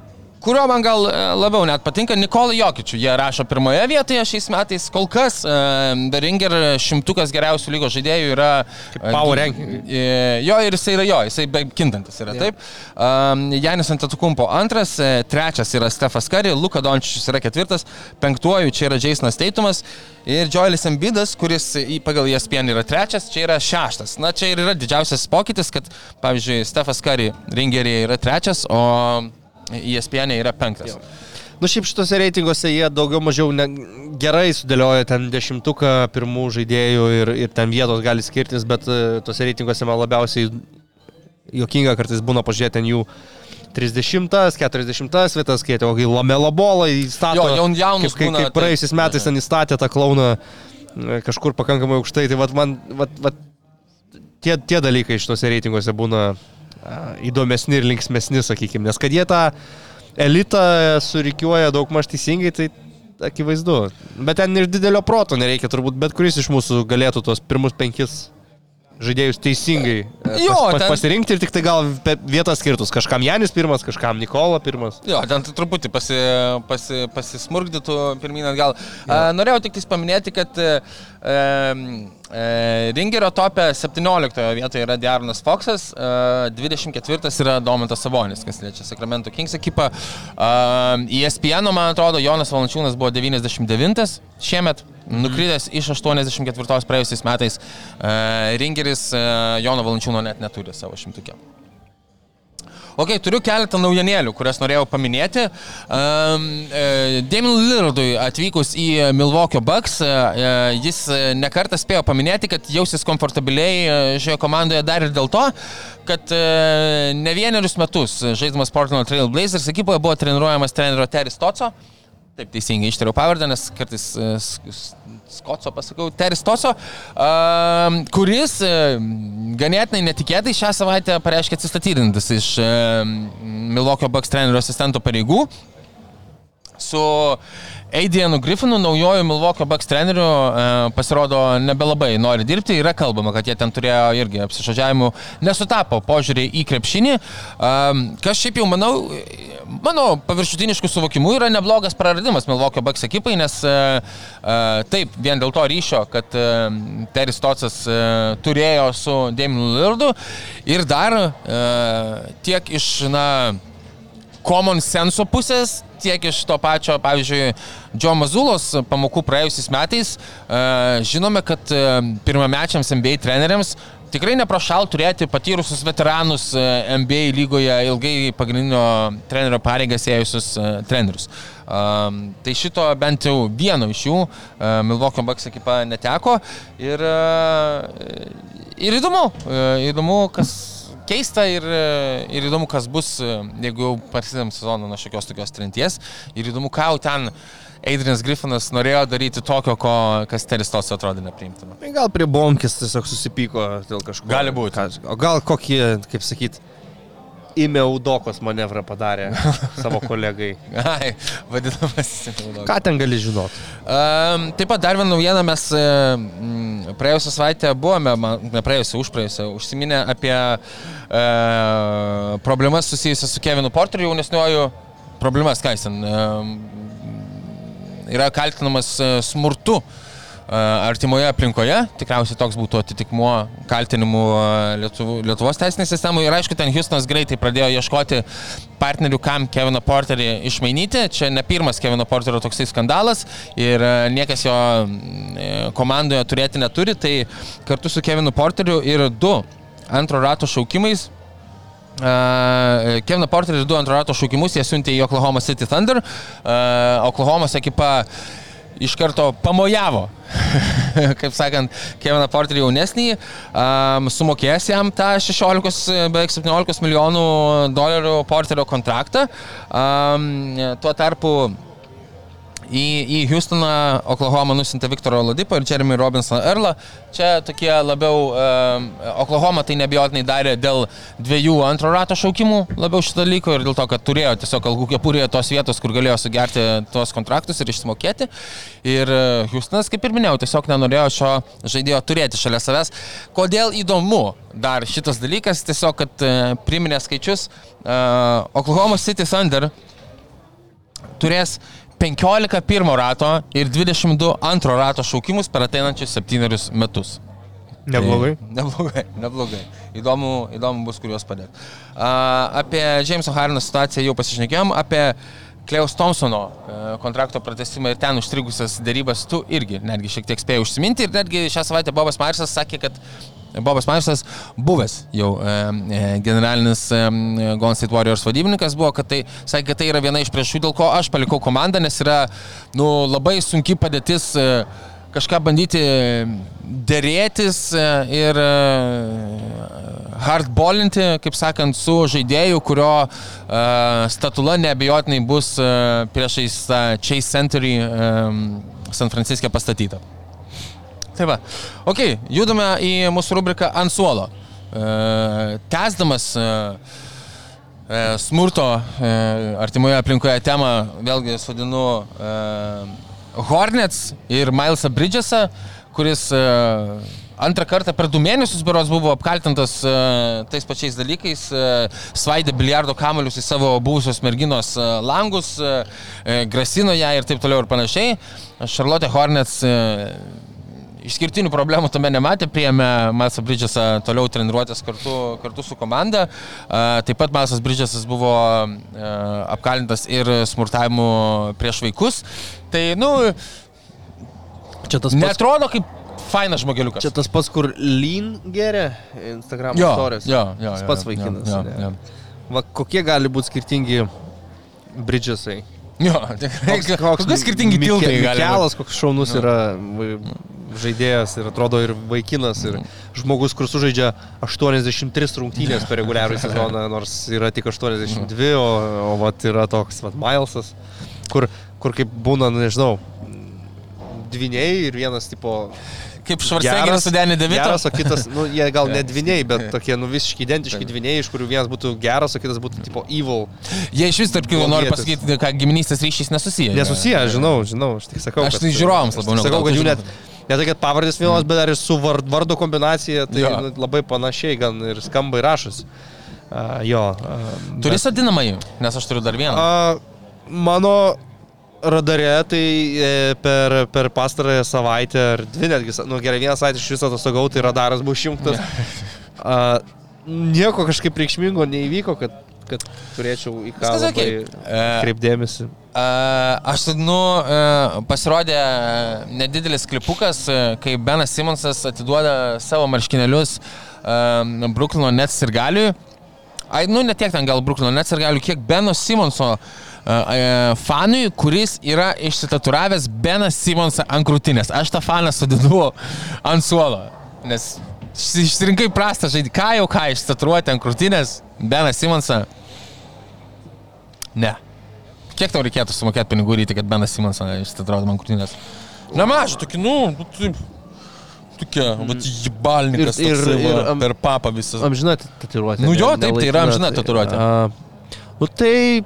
Kurio man gal e, labiau net patinka Nikola Jokičių. Jie rašo pirmoje vietoje šiais metais. Kol kas Beringer šimtukas geriausių lygos žaidėjų yra... e,
power
e, Jo, ir jisai yra jo, jisai kintantis yra, taip. Um, Janis Antetokumpo antras, e, trečias yra Stefas Kari, Luka Dončičius yra ketvirtas, penktuoju čia yra Jasonas Teitumas ir Joelis Embidas, kuris pagal E ESPN yra trečias, čia yra šeštas. Na, čia ir yra didžiausias pokytis, kad, pavyzdžiui, Stefas Kari ringerėje yra trečias, o E ESPN yra penktas.
Nu šiaip šitose reitinguose jie daugiau mažiau ne, gerai sudėlioja ten dešimtuką pirmų žaidėjų ir, ir ten vietos gali skirtis, bet e, tose reitinguose man labiausiai jokinga kartais būna pažiūrėti ten jų 30, 40 vietas, kai kokį lamelo bolą įstato.
Jo, jaun- jaunus
kaip, kaip, kaip praėjusiais metais ten įstatė tą klauną e, kažkur pakankamai aukštai. Tai vat man vat, vat, tie, tie dalykai šituose reitinguose būna įdomesni ir linksmesni, sakykime. Nes kad jie tą elitą surikiuoja daug maž teisingai, tai akivaizdu. Bet ten ir didelio proto nereikia, turbūt bet kuris iš mūsų galėtų tuos pirmus penkis žaidėjus teisingai e,
Jo,
pas, pas,
ten-
pasirinkti ir tik tai gal vietas skirtus. Kažkam Janis pirmas, kažkam Nikola pirmas.
Jo, ten truputį pasi, pasi, pasismurgdytų pirmyn atgal. Ja. Norėjau tik tais paminėti, kad e, e, Ringerio topė 17 vietoje yra Diarnas Foxas, e, 24 yra Domantas Savonis, kas liečia Sacramento Kings ekipą. E, ESPN, man atrodo, Jonas Valančiūnas buvo 99 šiemet. Nukritęs iš 84 praėjusiais metais, e, Ringeris e, Jono Valančiūno net neturi savo šimtukė. Ok, turiu keletą naujienėlių, kurias norėjau paminėti. Um, Damien Lillardui atvykus į Milwaukee Bucks, e, e, jis nekartą spėjo paminėti, kad jausis komfortabiliai šioje komandoje dar ir dėl to, kad ne vienerius metus žaiddamas Portland Trail Blazers ekipoje buvo treniruojamas trenerio Terry Stotso. Taip teisingai ištariau pavardę, nes kartais e, Skotso pasakau, Terry Stotso, um, kuris e, ganėtinai netikėtai šią savaitę pareiškė atsistatydintas iš e, Milwaukee Bucks trenerio asistento pareigų su Aidianu Griffinu, naujoju Milwaukee Bucks treneriu, e, pasirodo nebelabai nori dirbti. Yra kalbama, kad jie ten turėjo irgi apsišažiavimų, nesutapo požiūrį į krepšinį. E, Kas šiaip jau manau, mano paviršutiniškų suvokimų yra neblogas praradimas Milwaukee Bucks ekipai, nes e, taip, vien dėl to ryšio, kad Teris Tocas turėjo su Damienu Lillardu ir dar tiek iš, na, common senso pusės, tiek iš to pačio, pavyzdžiui, Džo Mazulos pamokų praėjusiais metais, e, žinome, kad e, pirmamečiams NBA treneriams tikrai neprašal turėti patyrusius veteranus e, NBA lygoje ilgai pagrindinio trenerio pareigas ėjusius trenerius. Um, tai šito bent jau vieno iš jų uh, Milwaukee Bucks ekipa neteko ir, uh, ir įdomu, uh, įdomu, kas keista ir, e, ir įdomu, kas bus, e, jeigu jau prasidėm sezoną nuo šiokios tokios trinties. Ir įdomu, ką jau ten Adrianas Griffinas norėjo daryti tokio, ko, kas Teristos atrodė nepriimtina.
Tai gal prie bonkis tiesiog susipyko dėl kažko.
Gali būt.
Ką- O gal kokį, kaip sakyt, įmė Udokos manevrą padarė savo kolegai. <laughs>
Ai, vadinamas.
Ką ten gali žinoti?
Um, taip pat dar vieną naujieną mes mm, praėjusią savaitę buvome, ne praėjusią, užpraėjusią, užsiminę apie e, problemas susijusias su Kevinu Porteriu jaunesniuoju. Problemas, ką jis ten e, yra kaltinamas e, smurtu e, artimoje aplinkoje, tikriausiai toks būtų atitikmuo kaltinimų Lietuv, Lietuvos teisinės sistemoje. Ir aišku, ten Houstonas greitai pradėjo ieškoti partnerių, kam Keviną Porterį išmainyti. Čia ne pirmas Kevino Porterio toksai skandalas ir niekas jo e, komandoje turėti neturi. Tai kartu su Kevinu Porteriu ir du antro rato šaukimais Uh, Kevino Porterį du antro rato šaukimus jie siuntė į Oklahoma City Thunder. Uh, Oklahomos ekipa iš karto pamojavo, <laughs> kaip sakant, Keviną Porterį jaunesnį, um, sumokės jam tą 16, beveik 17 milijonų dolerių Porterio kontraktą. Um, tuo tarpu Į, į Houstoną Oklahoma nusintė Viktoro Oladipo ir Jeremy Robinson Erla. Čia tokie labiau, um, Oklahoma tai nebijotinai darė dėl dviejų antro rato šaukimų labiau šitą dalyką ir dėl to, kad turėjo tiesiog algų kepurėje tos vietos, kur galėjo sugerti tuos kontraktus ir išsimokėti. Ir e, Houstonas, kaip ir minėjau, tiesiog nenorėjo šio žaidėjo turėti šalia savęs. Kodėl įdomu dar šitas dalykas, tiesiog, kad e, priminė skaičius, uh, Oklahoma City Thunder turės 15 pirmo rato ir 22 antro rato šaukimus per ateinančius septynerius metus.
Neblogai.
Tai, <laughs> neblogai, neblogai. Įdomu, įdomu bus, kuriuos padėti. Uh, apie Jameso Harino situaciją jau pasišnekėjom, apie Kleus Thompsono uh, kontrakto pratesimą ir ten užstrigusias dėrybas tu irgi netgi šiek tiek spėjai užsiminti ir netgi šią savaitę Bobas Marsas sakė, kad Bobas Marsas, buvęs jau e, e, generalinis e, Golden State Warriors vadybininkas, buvo, kad tai, sakė, kad tai yra viena iš priešų, dėl ko aš palikau komandą, nes yra nu, labai sunki padėtis kažką bandyti dėrėtis ir hardballinti, kaip sakant, su žaidėju, kurio uh, statula neabejotinai bus uh, priešais uh, Chase Century um, San Franciske pastatyta. Tai va. Ok, judame į mūsų rubriką ant suolo. E, Tęsdamas e, e, smurto e, artimoje aplinkoje temą, vėlgi sodinu e, Hornets ir Milesą Bridgesą, kuris e, antrą kartą per du mėnesius beros buvo apkaltintas e, tais pačiais dalykais, e, svaidė biliardo kamelius į savo buvusios merginos e, langus, e, e, grasino ją ir taip toliau ir panašiai. Charlotte Hornets e, Išskirtinių problemų tame nematė, priėmė Masą Bridgesą toliau treniruotės kartu, kartu su komanda. Taip pat Masas Bridgesas buvo apkalintas ir smurtavimu prieš vaikus. Tai, nu,
Čia tas pats,
netrodo kaip fainas žmogeliukas.
čia tas pats kur Lean geria Instagram
jo,
istorijos.
jo, jo,
Tas
jo,
pats
jo,
vaikinas,
Jo,
ne?
jo,
Va, kokie gali būti skirtingi Bridgesai?
Jo, tikrai. Kokie skirtingi tiltai gali. būt.
Mikelas, koks šaunus yra va- žaidėjas ir atrodo ir vaikinas, ir žmogus, kur sužaidžia 83 rungtynės per reguliarų sezoną, nors yra tik 82, o, o vat yra toks vat, Milesas, kur, kur kaip būna, nu, nežinau, dviniai ir vienas tipo
Kaip Švarcegeris su Denį Devito.
Geras, o kitas, nu, jie <laughs> gal ne dviniai, bet tokie, nu, visiškai identiški dviniai, iš kurių vienas būtų geras, o kitas būtų tipo evil.
Jie iš vis, tarp noriu
Blogietis.
pasakyti, kad giminystės ryšys nesusiję.
Nesusiję, žinau, žinau, aš tik sakau.
Aš tai žiūrovams labiau negu
Sakau, kad jų net, ne tai, kad pavardės vienos, bet dar ir su vard, vardo kombinacija, tai
Jo.
nu, labai panašiai gan ir skamba ir rašas. Uh, jo. Uh,
Turi sodinamąjį, nes aš turiu dar vieną.
A, mano radare tai e, per, per pastarąją savaitę ar dvi netgi, nu gerai, vieną savaitę iš viso atostogau, tai radaras buvo išjungtas. <laughs> A, nieko kažkaip reikšmingo neįvyko, kad, kad turėčiau į ką
okei. E,
kreipdėmėsi.
A, Aš nu, e, pasirodė nedidelis klipukas, e, kai Benas Simonsas atiduoda savo marškinėlius e, Bruklino Nets ir galiui. Ai, nu, ne tiek ten gal Bruklino Nets ir galiui, kiek Beno Simonso e, e, fanui, kuris yra išsitaturavęs Beną Simonsą ant krūtinės. Aš tą faną sudinu ant suolo, nes išsi- išsirinkai prastą žaidimą. Ką jau ką išsitaturuoti ant krūtinės, Beną Simonsą. Ne. Kiek tau reikėtų sumokėti pinigų ryti, kad Benas Simonsą išsitraudo man krūtinės? Nemažai, tokį, nu, nu, taip. Tokia, va, jibalnikas
Ir- ir-
toksai, va,
ir,
per papą visas.
Amžina tatuiruotė.
Nu jo, taip, tai yra amžina tatuiruotė.
a, Nu tai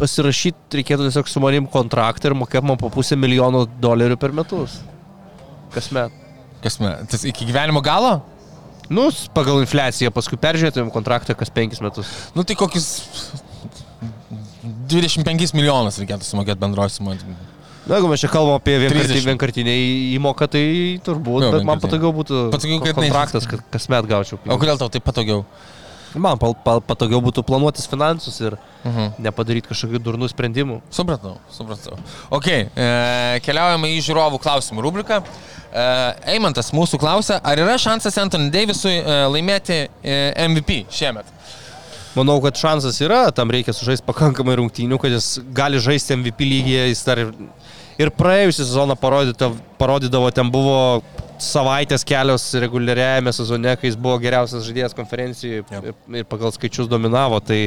pasirašyti reikėtų tiesiog su manim kontraktą ir mokėt man po pusę milijono dolerių per metus. Kasmet.
Kas me, tas iki gyvenimo galo?
Nu, pagal infliaciją, paskui peržiūrėtumėm kontraktą kas penkis metus.
Nu tai kokius 25 milijonus reikėtų sumokėti bendroji suma.
Na, jeigu mes čia kalbam apie vienkartinį,
30.
vienkartinį įmoką, tai turbūt,
Jo,
bet man patogiau būtų
Patogiau, kad
kontraktas, kad kasmet gaučiau.
O kodėl tau taip patogiau?
Man pal, pal, patogiau būtų planuotis finansus ir
Mhm.
nepadaryti kažkokių durnų sprendimų.
Supratau, supratau. Ok, e, keliaujame į žiūrovų klausimų rubriką. E, Eimantas mūsų klausia, ar yra šansas Anthony Davisui e, laimėti e, MVP šiemet?
Manau, kad šansas yra, tam reikia sužaisti pakankamai rungtynių, kad jis gali žaisti MVP lygyje, jis dar ir, praėjusią sezoną parodydavo, ten buvo savaitės kelios reguliariajame sezone, kai jis buvo geriausias žaidėjas konferencijoje ir, ir pagal skaičius dominavo. Tai,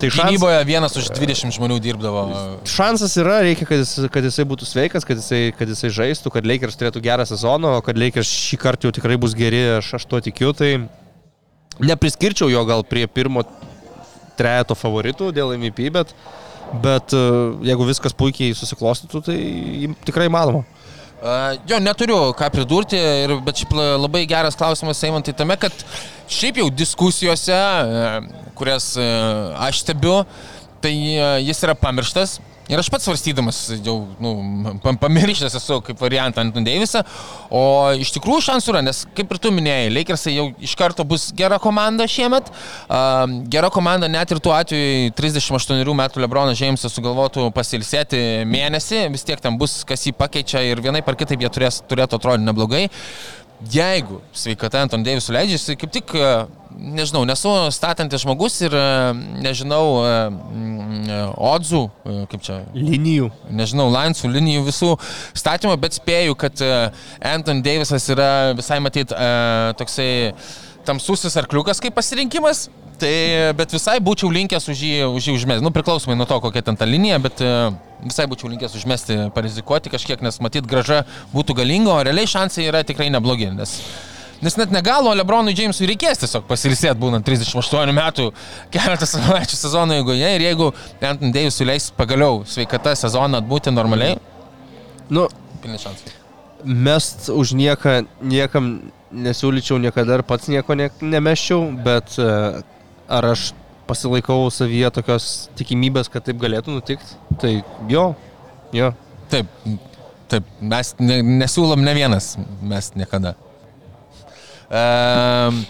tai šans,
Gynyboje vienas už 20 žmonių dirbdavo.
šansas yra, reikia, kad, jis, kad jisai būtų sveikas, kad jisai, kad jisai žaistų, kad Lakers turėtų gerą sezoną, o kad Lakers šį kartą jau tikrai bus geri, aš, aš to tikiu. Tai nepriskirčiau jo gal prie pirmo trejato favoritų dėl MVP, bet, bet e, jeigu viskas puikiai susiklostytų, tai tikrai manoma.
Uh, jo, neturiu ką pridurti, ir, bet šiaip la- labai geras klausimas, Eimantai, tame, kad šiaip jau diskusijose, uh, kurias aš stebiu, tai jis yra pamirštas. Ir aš pats svarstydamas jau nu, pam- pamiršęs esu kaip variantą Anton Davisą, o iš tikrųjų šansų yra, nes kaip ir tu minėjai, Lakersai jau iš karto bus gera komanda šiemet. Uh, gera komanda net ir tuo atveju 38 metų Lebronas Džeimsas sugalvotų pasilsėti mėnesį, vis tiek ten bus, kas jį pakeičia ir vienai par kitaip jie turės, turėtų atrodyti neblogai. Jeigu sveikata Anton Davisų leidžia, jis kaip tik, e, nežinau, nesu statantis žmogus ir e, nežinau e, mm, odzų, kaip čia,
Linijų.
nežinau, Lionsų linijų visų statymų, bet spėju, kad Anton Davisas yra visai matyt toksai tamsusis arkliukas kaip pasirinkimas. Tai, bet visai būčiau linkęs už jį, už jį užmesti. Nu, priklausomai nuo to, kokia ten ta linija, bet e, visai būčiau linkęs užmesti, parizikuoti kažkiek, nes matyt, graža būtų galinga, o realiai šansai yra tikrai neblogi. Nes, nes net negalo Lebronui Jamesui reikės tiesiog pasilisėti, būnant 38 metų keletą savaičių sezono eigoje ir jeigu Anton Dėjus leis pagaliau sveikata sezoną atbūti normaliai,
Nu,
pilni šansai.
mest už nieką, niekam nesiūlyčiau niekada ir pats nieko ne, nemeščiau, bet e, ar aš pasilaikau savyje tokios tikimybės, kad taip galėtų nutikti, tai jo, jo.
Taip, taip, mes ne, nesiūlom ne vienas, mes niekada. Um,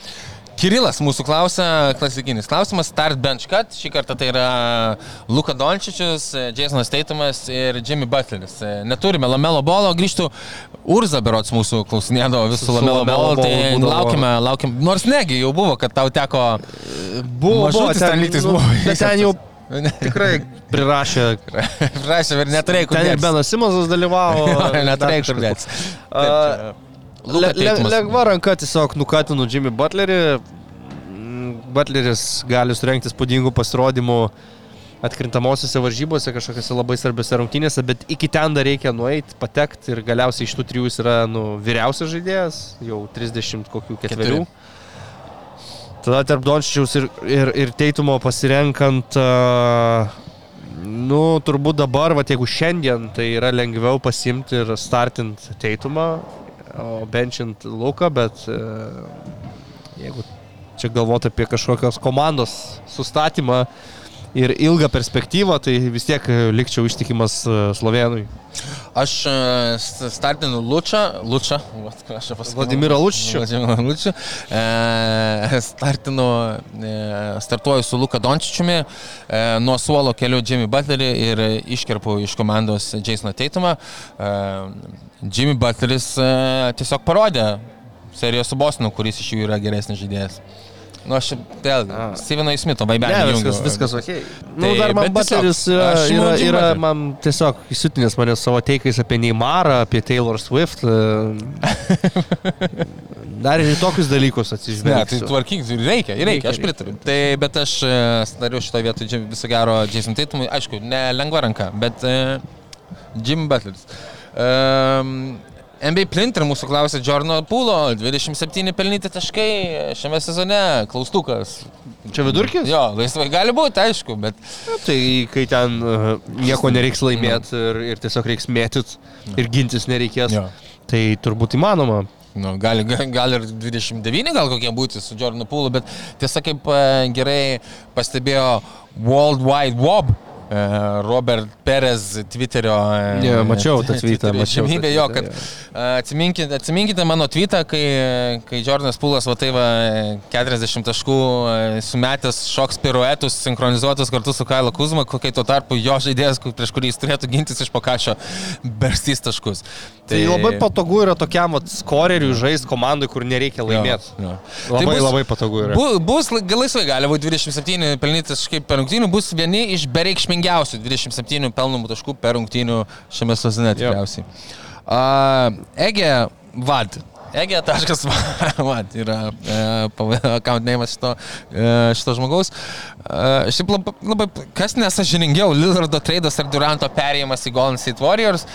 Kirilas mūsų klausia, klasikinis klausimas, start bench cut, šį kartą tai yra Luka Dončičius, Jasonas Teitumas ir Jimmy Butleris. Neturime Lamelo bolo, grįžtų Urza berots mūsų klausinėdavo visų Lamelo bolo, tai laukime, laukime, nors negi jau buvo, kad tau teko
Buvo,
Mažutis ten lygtais buvo.
Bet ten jau tikrai prirašė. <laughs>
Prašau, ir neturėjai kur
Ten ir. Benas Simonsas dalyvavo. <laughs>
Neturėjai
dar
kur
Le, le, lengva ranka tiesiog nukatinu Jimmy Butlerį. Mm, Butleris gali surenkti spūdingų pasirodymų atkrintamosiose varžybose, kažkokiose labai svarbiose rungtynėse, bet iki ten dar reikia nueiti, patekti ir galiausiai iš tų trijų jis yra nu, vyriausias žaidėjas, jau 30 kokių ketverių. Tada tarp Dončičiaus ir, ir, ir Teitumo pasirenkant, uh, nu, turbūt dabar, va, jeigu šiandien, tai yra lengviau pasimti ir startint Teitumą, o benchint Luką, bet uh, jeigu čia galvoti apie kažkokios komandos sustatymą ir ilgą perspektyvą, tai vis tiek e, likčiau ištikimas e, Slovenui.
Aš e, startinu Lučą, Lučą, aš pasakiau.
Vladimirą Lučičių.
Vladimirą Lučių. E, startinu, e, startuoju su Luka Dončičiumi, e, nuo suolo keliu Jimmy Butlerį ir iškerpu iš komandos Jasoną Teitumą. E, Jimmy Butleris e, tiesiog parodė seriją su Bosnu, kuris iš jų yra geresnis žaidėjas. Nu, aš vėl,
A.
Steveno Įsmito, vaibelį.
Ne, viskas, viskas ok. Na,
Tai,
nu, dar man
tiesiog,
Butleris yra, yra, yra man tiesiog įsiutinęs mane savo teikais apie Neymarą, apie Taylor Swift. e, <laughs> Dar ir tokius dalykus
Ne, tai
atsižvelgti.
tvarkyk, reikia, reikia,
Reikia,
aš pritariu. Tai, bet aš e, dariau šitoje vietoje viso gero Jason Tatumui, aišku, ne lengva ranka, bet uh, Jim Butleris. Um, NBA Plinter mūsų klausė Jorno Pūlo, 27 pelnyti taškai šiame sezone, klaustukas.
Čia vidurkis?
Jo, laisvai gali būti, aišku, bet
Tai kai ten e, nieko nereiks laimėti ir, ir tiesiog reiks mėtyti ir gintis nereikės,
Jo.
tai turbūt įmanoma.
Nu, gali, gal, gal ir 29 gal kokie būti su Jordanu Pūlu, bet tiesa kaip e, gerai pastebėjo World Wide Web. E, Robert Perez Twitterio. e,
Jo, mačiau tą tweetą,
žymybė jo, kad e, atsiminkite, atsiminkite mano tweetą, kai, kai Jordanas Pūlas va tai va 40 taškų e, sumetęs šoks piruetus, sinchronizuotus kartu su Kailo Kuzma, kokai tuo tarpu jo žaidėjas, prieš kurį jis turėtų gintis iš pakašio, berstys taškus.
Tai labai patogu yra tokiam skoreriui žaisti komandai, kur nereikia laimėti.
Jo, jo.
Labai,
Tai bus-
labai patogu yra.
Bu, bus laisvai gali būti 27 pelnyti taškai per rungtynių, bus vieni iš bereikšmingiausių 27 pelnomų taškų per rungtynių šiame sezone tikriausiai. Uh, Ege Vad. Ege taškas <laughs> Vad yra uh, account name šito, uh, šito žmogaus. Uh, šiaip labai, labai, kas nesažiningiau, Lillardo traidas ar Duranto perėjimas į Golden State Warriors.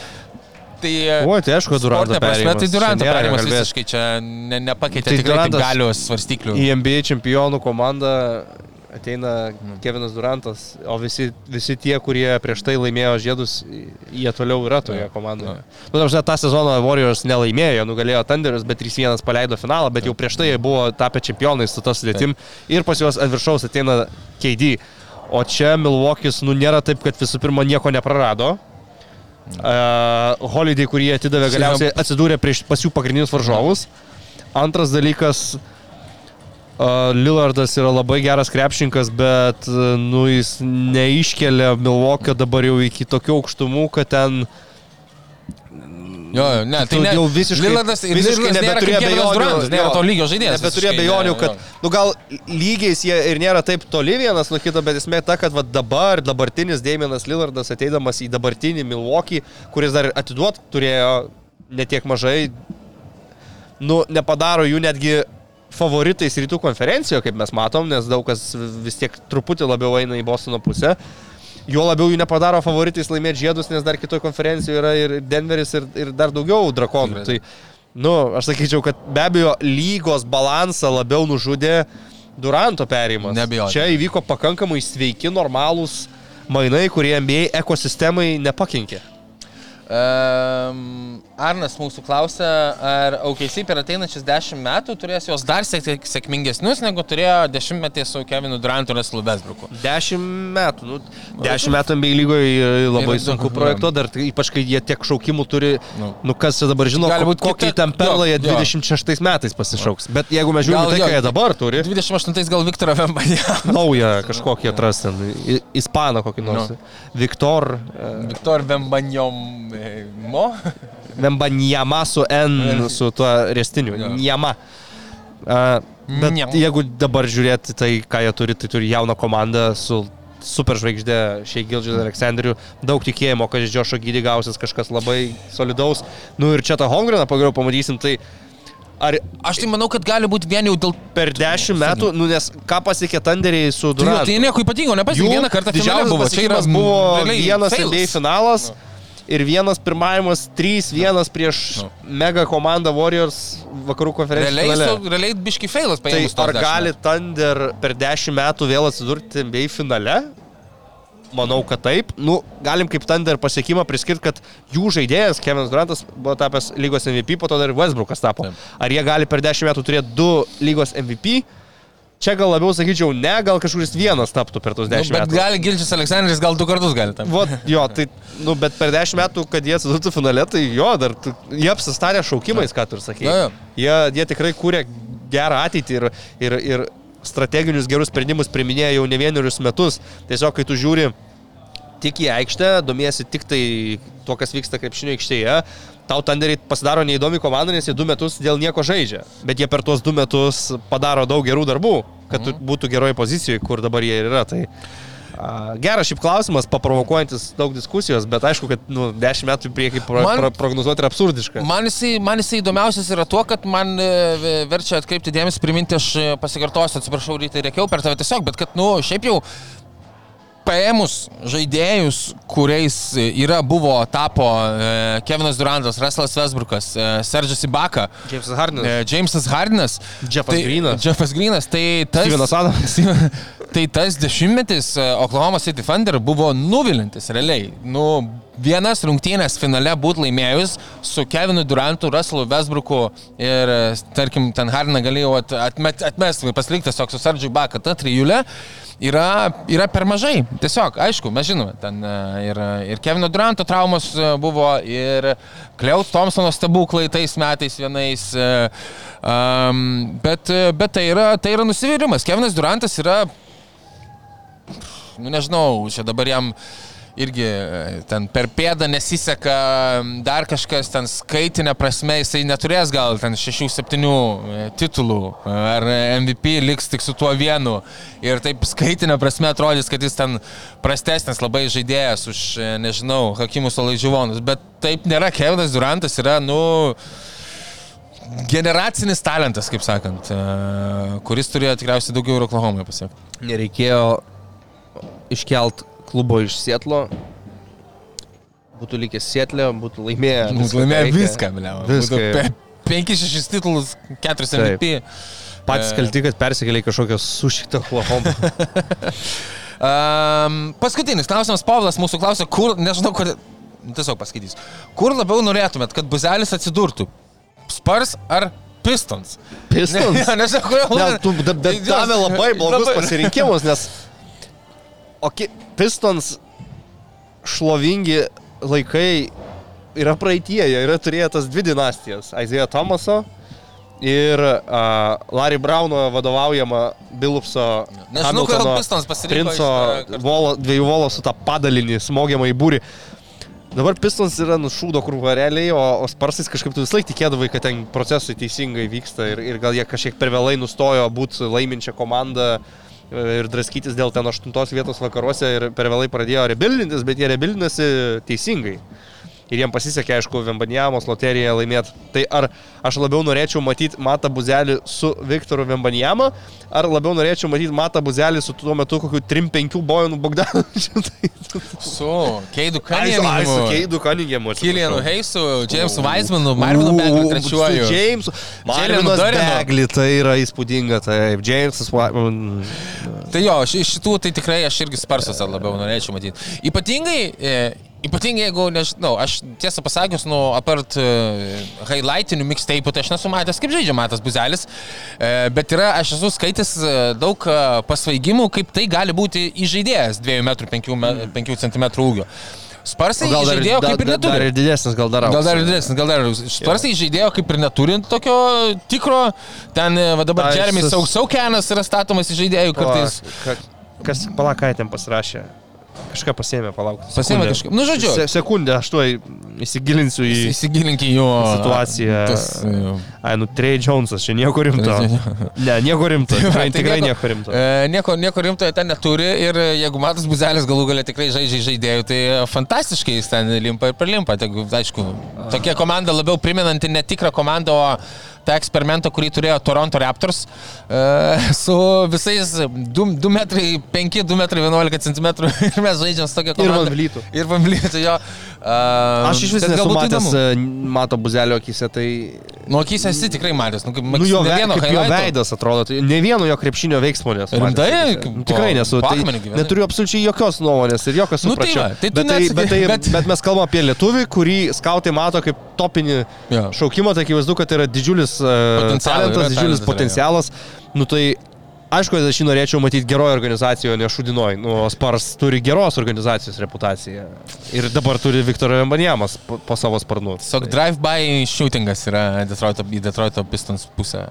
Tai, e,
O, tai aišku, Duranto
prasme,
perėjimas.
Tai Duranto perėjimas visiškai čia ne, nepakeitė
Tai
tai tikrai galios svarstyklių.
Į NBA čempionų komandą ateina Kevinas Durantas, o visi, visi tie, kurie prieš tai laimėjo žiedus, jie toliau yra toje komandoje. Nu, ta prasme, tą sezoną Warriors nelaimėjo, nugalėjo Thunderis, bet 3-1 paleido finalą, bet jau prieš tai jie buvo tapę čempionais su tas sudėtim ir pas juos ant viršaus ateina KD. O čia Milvokis, nu, nėra taip, kad visų pirma nieko neprarado. Uh, Holiday, kurį atidavė, galiausiai atsidūrė prieš pas jų pagrindinius varžovus. Antras dalykas, Uh, Lillardas yra labai geras krepšininkas, bet uh, nu, jis neiškelia Milvokio dabar jau iki tokių aukštumų, kad ten
Jo, ne, tai ne,
jau visiškai,
Lillardas,
visiškai
Kevinas
abejonių.
Nėra to lygio žaidėjas. Visiškai,
abejonių, kad, nu gal lygiais jie ir nėra taip toli vienas nuo kito, bet esmė ta, kad va, dabar dabartinis Damienas Lillardas ateidamas į dabartinį Milwaukee, kuris dar atiduot turėjo netiek mažai, nu, nepadaro jų netgi favoritais rytų konferencijoje, kaip mes matom, nes daug kas vis tiek truputį labiau eina į Bostono pusę. Juo labiau jų nepadaro favoritais laimėti žiedus, nes dar kitoje konferencijoje yra ir Denveris, ir, ir dar daugiau drakonų. Tai, nu, aš sakyčiau, kad be abejo lygos balansą labiau nužudė Duranto perėjimas.
Neabejotinai.
Čia įvyko pakankamai sveiki, normalūs mainai, kurie NBA ekosistemai nepakenkė.
Um, Arnas mūsų klausia, ar OKC per ateinančius 10 metų turės jos dar sėk, sėkmingesnius, negu turėjo 10 metį su Kevinu Durantu ir Ruslu Vesbruku.
Dešimt metų, nu, dešimt metų NBA lygoje labai
Ir-
sunku
jo.
projektuoti, dar tai ypač kai jie tiek šaukimų turi,
Nu.
nu kas dabar žino,
Gali
ko-
būt
kokį
kita-
ten perlą jie
jo, jo.
26 metais pasišauks. Bet jeigu mes žiūrime tai, ką jie dabar turi,
28 gal Viktorą Vembanį. <laughs>
naują kažkokį atrasti, ten, ispaną kokį nors.
Nu.
Viktor e,
Viktor Vembanjom e, Mo.
Vembanjama su N, su tuo restiniu. Njama. Bet jeigu dabar žiūrėti tai, ką jie turi, tai turi jauną komandą su superžvaigždė Šei Gildžiu Aleksandriu, daug tikėjimo, kad iš Džošo gydį gausis kažkas labai solidaus. Nu ir čia tą Hongreną pagaliau pamatysim, tai ar
Aš tai manau, kad gali būti vien jau dėl...
per dešimt metų, nu nes ką pasiekė Tanderiai su
Tai,
Durantu?
tai nieko ypatingo, nepasiekė vieną kartą
didžiausias
buvo. Čia yra
buvo vienas. NBA finalas ir vienas pirmavimas 3-1 prieš
Nu.
mega komandą Warriors vakarų konferencijos
Realiai,
finale.
su, realiai biški feilas
Tai
paėmus. tos
ar
10
gali. Thunder per 10 metų vėl atsidurti NBA finale? Manau, kad taip. Nu, galim kaip Thunder pasiekimą priskirti, kad jų žaidėjas, Kevinas Durantas, buvo tapęs lygos MVP, po to dar ir Westbrookas tapo.
Taip.
Ar jie gali per 10 metų turėti du lygos MVP? Čia gal labiau sakyčiau, ne, gal kažkuris vienas taptų per
Nu,
10
bet
metų.
gali Gilčius Aleksandris gal du kartus gali tam.
Vot, jo, <laughs> tai, nu, bet per 10 metų, kad jie atsidurtų finale, tai jo, dar tu, jie apsistarė šaukimais, ką tu ir
jo.
Jie, jie tikrai kūrė gerą ateitį ir, ir, ir strateginius gerus sprendimus priminėja jau ne vienerius metus. Tiesiog, kai tu žiūri tik į aikštę, domiesi tik tai tuo, kas vyksta krepšinio aikštėje, tau Tanderiai pasidaro neįdomi komanda, nes jie du metus dėl nieko žaidžia. Bet jie per tuos du metus padaro daug gerų darbų, kad tu būtų geroje pozicijoje, kur dabar jie yra. Tai, Geras šiaip klausimas, paprovokuojantis daug diskusijos, bet aišku, kad nu, 10 metų į priekį pro,
Man-
pro, prognozuoti yra absurdiška.
Man jisai, man jisai įdomiausias yra tuo, kad man e, verčia atkreipti dėmesį, priminti, aš e, pasikartosiu, atsiprašau, rytai reikiau per tave tiesiog, bet kad, nu, šiaip jau paėmus žaidėjus, kuriais yra, buvo, tapo e, Kevinas Durantas, Russellas Westbrookas, e, Sergius Ibaka,
Džeimsas Hardinas.
e, Jamesas Hardinas,
Jeffas
tai,
Greenas.
Jeffas Greenas, tai tas...
Stevenas Adamsas. <laughs>
tai tas dešimtmetis e, Oklahoma City Thunder buvo nuvilintis, realiai. Nu, vienas rungtynės finale būtų laimėjus su Kevinu Durantu, Russellu Westbrooku ir, tarkim, ten Hardiną galėjau at, atmet, atmesti, pasilikti tiesiog su Sardžiu Baka, ta trijulė. Yra, yra per mažai. Tiesiog, aišku, mes žinome, ten e, ir, ir Kevino Duranto traumos e, buvo, ir Kleut Thompsono stebuklai tais metais vienais. Um, bet, bet tai yra, tai yra nusivylimas. Kevinas Durantas yra nu nežinau, čia dabar jam irgi e, ten per pėdą nesiseka, dar kažkas ten skaitinė prasme, jisai neturės gal ten 6-7 titulų, e, ar MVP liks tik su tuo vienu. Ir taip skaitinė prasme atrodys, kad jis ten prastesnis labai žaidėjas už, e, nežinau, Hakimus Olaidžiuvonus. Bet taip nėra, Kevinas Durantas yra, nu, generacinis talentas, kaip sakant, e, kuris turėjo tikriausiai daugiau ir Oklahomoje pasiekti.
Nereikėjo iškelt klubo iš Sietlo. Būtų likęs Sietlė, būtų laimėję.
Būtų laimėję viską, bliau.
Viską.
Būtų 5-6 titulus, 4
Taip.
MVP.
Patys
E.
kalti, kad persikėlė į kažkokią sušitą Oklahomą.
Um, <laughs> paskutinis klausimas, Pavlas mūsų klausė, kur, nežinau, kur, tiesiog paskaitys, kur labiau norėtumėt, kad Buzelis atsidurtų? Spars ar Pistons?
Pistons? <laughs>
Ne, nežinau, kodėl.
Ne, tu davė labai blogus pasirinkimus, nes okay, Pistons šlovingi laikai yra praeitie, jie yra turėję tas dvi dinastijas - Isaiah Thomaso ir uh, Larry Brauno vadovaujama Bilupso
Nežinau,
Princo volo, dviejų volo su tą padalinį smogiamą į būrį. Dabar Pistons yra nušūdo krūva realiai, o, o Sparsais kažkaip tu vis laik tikėdavai, kad ten procesai teisingai vyksta ir, ir gal jie kažkiek per vėlai nustojo būti laiminčia komanda e, ir draskytis dėl ten aštuntos vietos vakaruose ir per vėlai pradėjo rebildintis, bet jie rebildinasi teisingai. Ir jiems pasisekė, aišku, Vembanijamos loteriją laimėti. Tai ar aš labiau norėčiau matyti Matą Buzelį su Viktoru Vembanijama, ar labiau norėčiau matyti Matą Buzelį su tuo metu kokiu 3-5 Bojonu Bogdanovičiu. <laughs> Tai,
Su Keidu
ai, su- Keidu Kaningiamu.
Kilianu Heisu, Jamesu Weizmanu, Marvinu Beglu trečiuoju.
Jamesu.
Jalenu
Marvinas
Durinu.
Begli, tai yra įspūdinga, taip. Jamesas. Wa- mm,
Tai jo, iš šitų tai tikrai aš irgi sparsuose labiau norėčiau matyti. Ypatingai, e, ypatingai jeigu, nežinau, aš tiesą pasakius, nu, apart e, highlightinių mixtape'ų, tai aš nesu matęs, kaip žaidžia Matas Buzelis, e, bet yra, aš esu skaitęs e, daug e, pasvaigimų, kaip tai gali būti įžaidėjas 2,5 cm ūgio. Sparsai žaidėjo kaip ir
dar
neturi.
ir didesnis, gal dar.
Gal dar ir
aukštas.
didesnis, gal dar ir Sparsai žaidėjo kaip ir neturint tokio tikro, ten va dabar
sus-
Saukenas yra statomas į žaidėjų kartais.
Kas, ten pasirašė? Kažką pasėmė, palauk. Sekundę.
kažką. Nu, žodžiu.
Se, sekundę, aš tuoj įsigilinsiu į
Įsigilink į jo
situaciją.
Tas, e,
Ai, nu, Trey Jonesas, čia nieko rimto. <laughs> Ne, nieko rimto. Tikrai,
tai
tikrai nieko rimto.
E, nieko, nieko rimto ten neturi ir e, jeigu Matas Buzelis galų galę tikrai žaidžia žaidėjų, tai fantastiškai jis ten limpa ir perlimpa. Tai, aišku, tokia komanda labiau primenanti ne tikrą komandą, o tą eksperimentą, kurį turėjo Toronto Raptors e, su visais 2 metrai 5, 2 metrai 11 cm <laughs> ir mes žaidžiam su tokia
Ir
komanda.
Van Vlytu.
Ir Van Vlytu, jo. E,
Aš iš vis nesu matęs
įdomu.
e, Mato Buzelio akise, tai...
Nu, akys esi tikrai matęs. Nu, kaip,
Nu, jo,
ne vieno
jo veidas atrodo, tai ne vieno jo krepšinio veiksmo nesu.
Rimtai?
akise. Nu, Tikrai nesu. Tai neturiu absoliučiai jokios nuomonės ir jokio
Nu, tai
supratimo.
va, tai
bet, tai, bet, tai,
bet-
bet mes kalbame apie lietuvį, kurį skautai mato kaip topinį
Jo.
šaukimą, tai akivaizdu, kad yra didžiulis uh, talentas, didžiulis potencialas. Nu, tai Aišku, aš jį norėčiau matyti geroje organizacijoje, ne šudinoj. Nu, Spars turi geros organizacijos reputaciją. Ir dabar turi Viktoras Vembanjamas po, po savo sparnu.
Tiesiog drive-by shootingas yra Detroito, į Detroito Pistons pusę.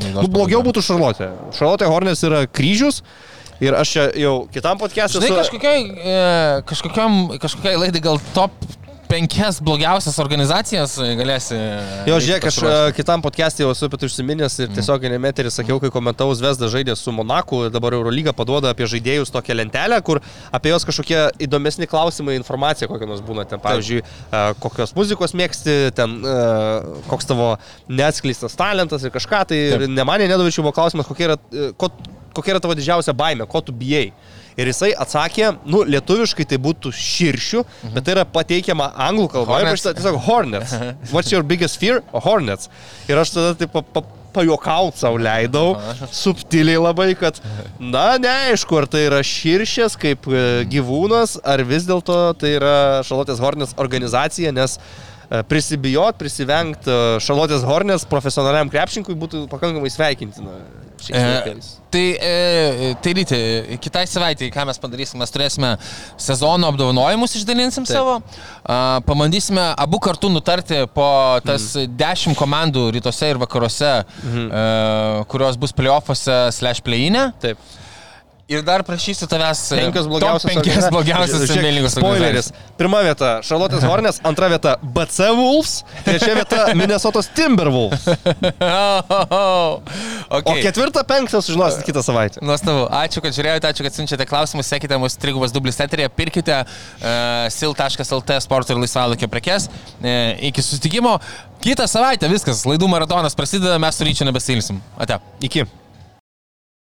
Nu, blogiau būtų Šarlotė. Šarlotė Hornės yra kryžius. Ir aš čia jau kitam podcast'e
Žinai,
esu-
kažkokiai, e, kažkokiam, kažkokiai laidai gal top penkias blogiausias organizacijas galėsi.
Jo,
eiti
žiūrėk, aš e, kitam podcast'e jau esu apie tai užsiminęs ir tiesiog mm. meterį sakiau, kai komentavau Vesda žaidė su Monaku, dabar Eurolyga paduoda apie žaidėjus tokią lentelę, kur apie juos kažkokie įdomesni klausimai, informacija kokia nors būna ten, pavyzdžiui, e, kokios muzikos mėgsti, ten e, koks tavo neatskleistas talentas ir kažką, tai ir ne manė nedavičiau buvo klausimas, kokia yra, e, ko, kokia yra tavo didžiausia baime, ko tu bijai. Ir jisai atsakė, nu, lietuviškai tai būtų širšių, mhm. bet tai yra pateikiama anglų kalboje.
Hornets.
Hornets. Tiesiog Hornets. <laughs> What's your biggest fear? Hornets. Ir aš tada taip pa, pa, pajuokaut savo leidau, subtiliai labai, kad, na, neaišku, ar tai yra širšės kaip e, gyvūnas, ar vis dėlto tai yra Šalotės Hornets organizacija, nes e, prisibijot, prisivengt e, Šalotės Hornets profesionaliam krepšininkui būtų pakankamai sveikintina.
E. tai, e, tai ryti, kitai savaitai, ką mes padarysim, mes turėsime sezono apdovanojimus, išdalinsim
Taip.
savo, a, pabandysime abu kartu nutarti po tas
Mhm.
dešimt komandų rytuose ir vakaruose, mhm. e, kurios bus playoffuose slash playinė.
Taip.
Ir dar prašysiu tavęs e,
Penkios blogiausios. Žiūrėk,
NBA lygos
Spoileris. Pirma vieta - Šarlotės <laughs> Hornets, antra vieta - BC Wolves, trečia vieta - Minnesotos Timberwolves. <laughs>
okay.
O ketvirtą, penktą sužinosit kitą savaitę.
Nuostabu. Ačiū, kad žiūrėjote, ačiū, kad siunčiate klausimus, sekite mus trigubas dublis eterėje, pirkite uh, sil.lt sporto ir laisvalaikio prekes. Uh, iki susitikimo. Kitą savaitę viskas, laidų maratonas prasideda, mes su ryčiu nebesilsim. Ate.
Iki.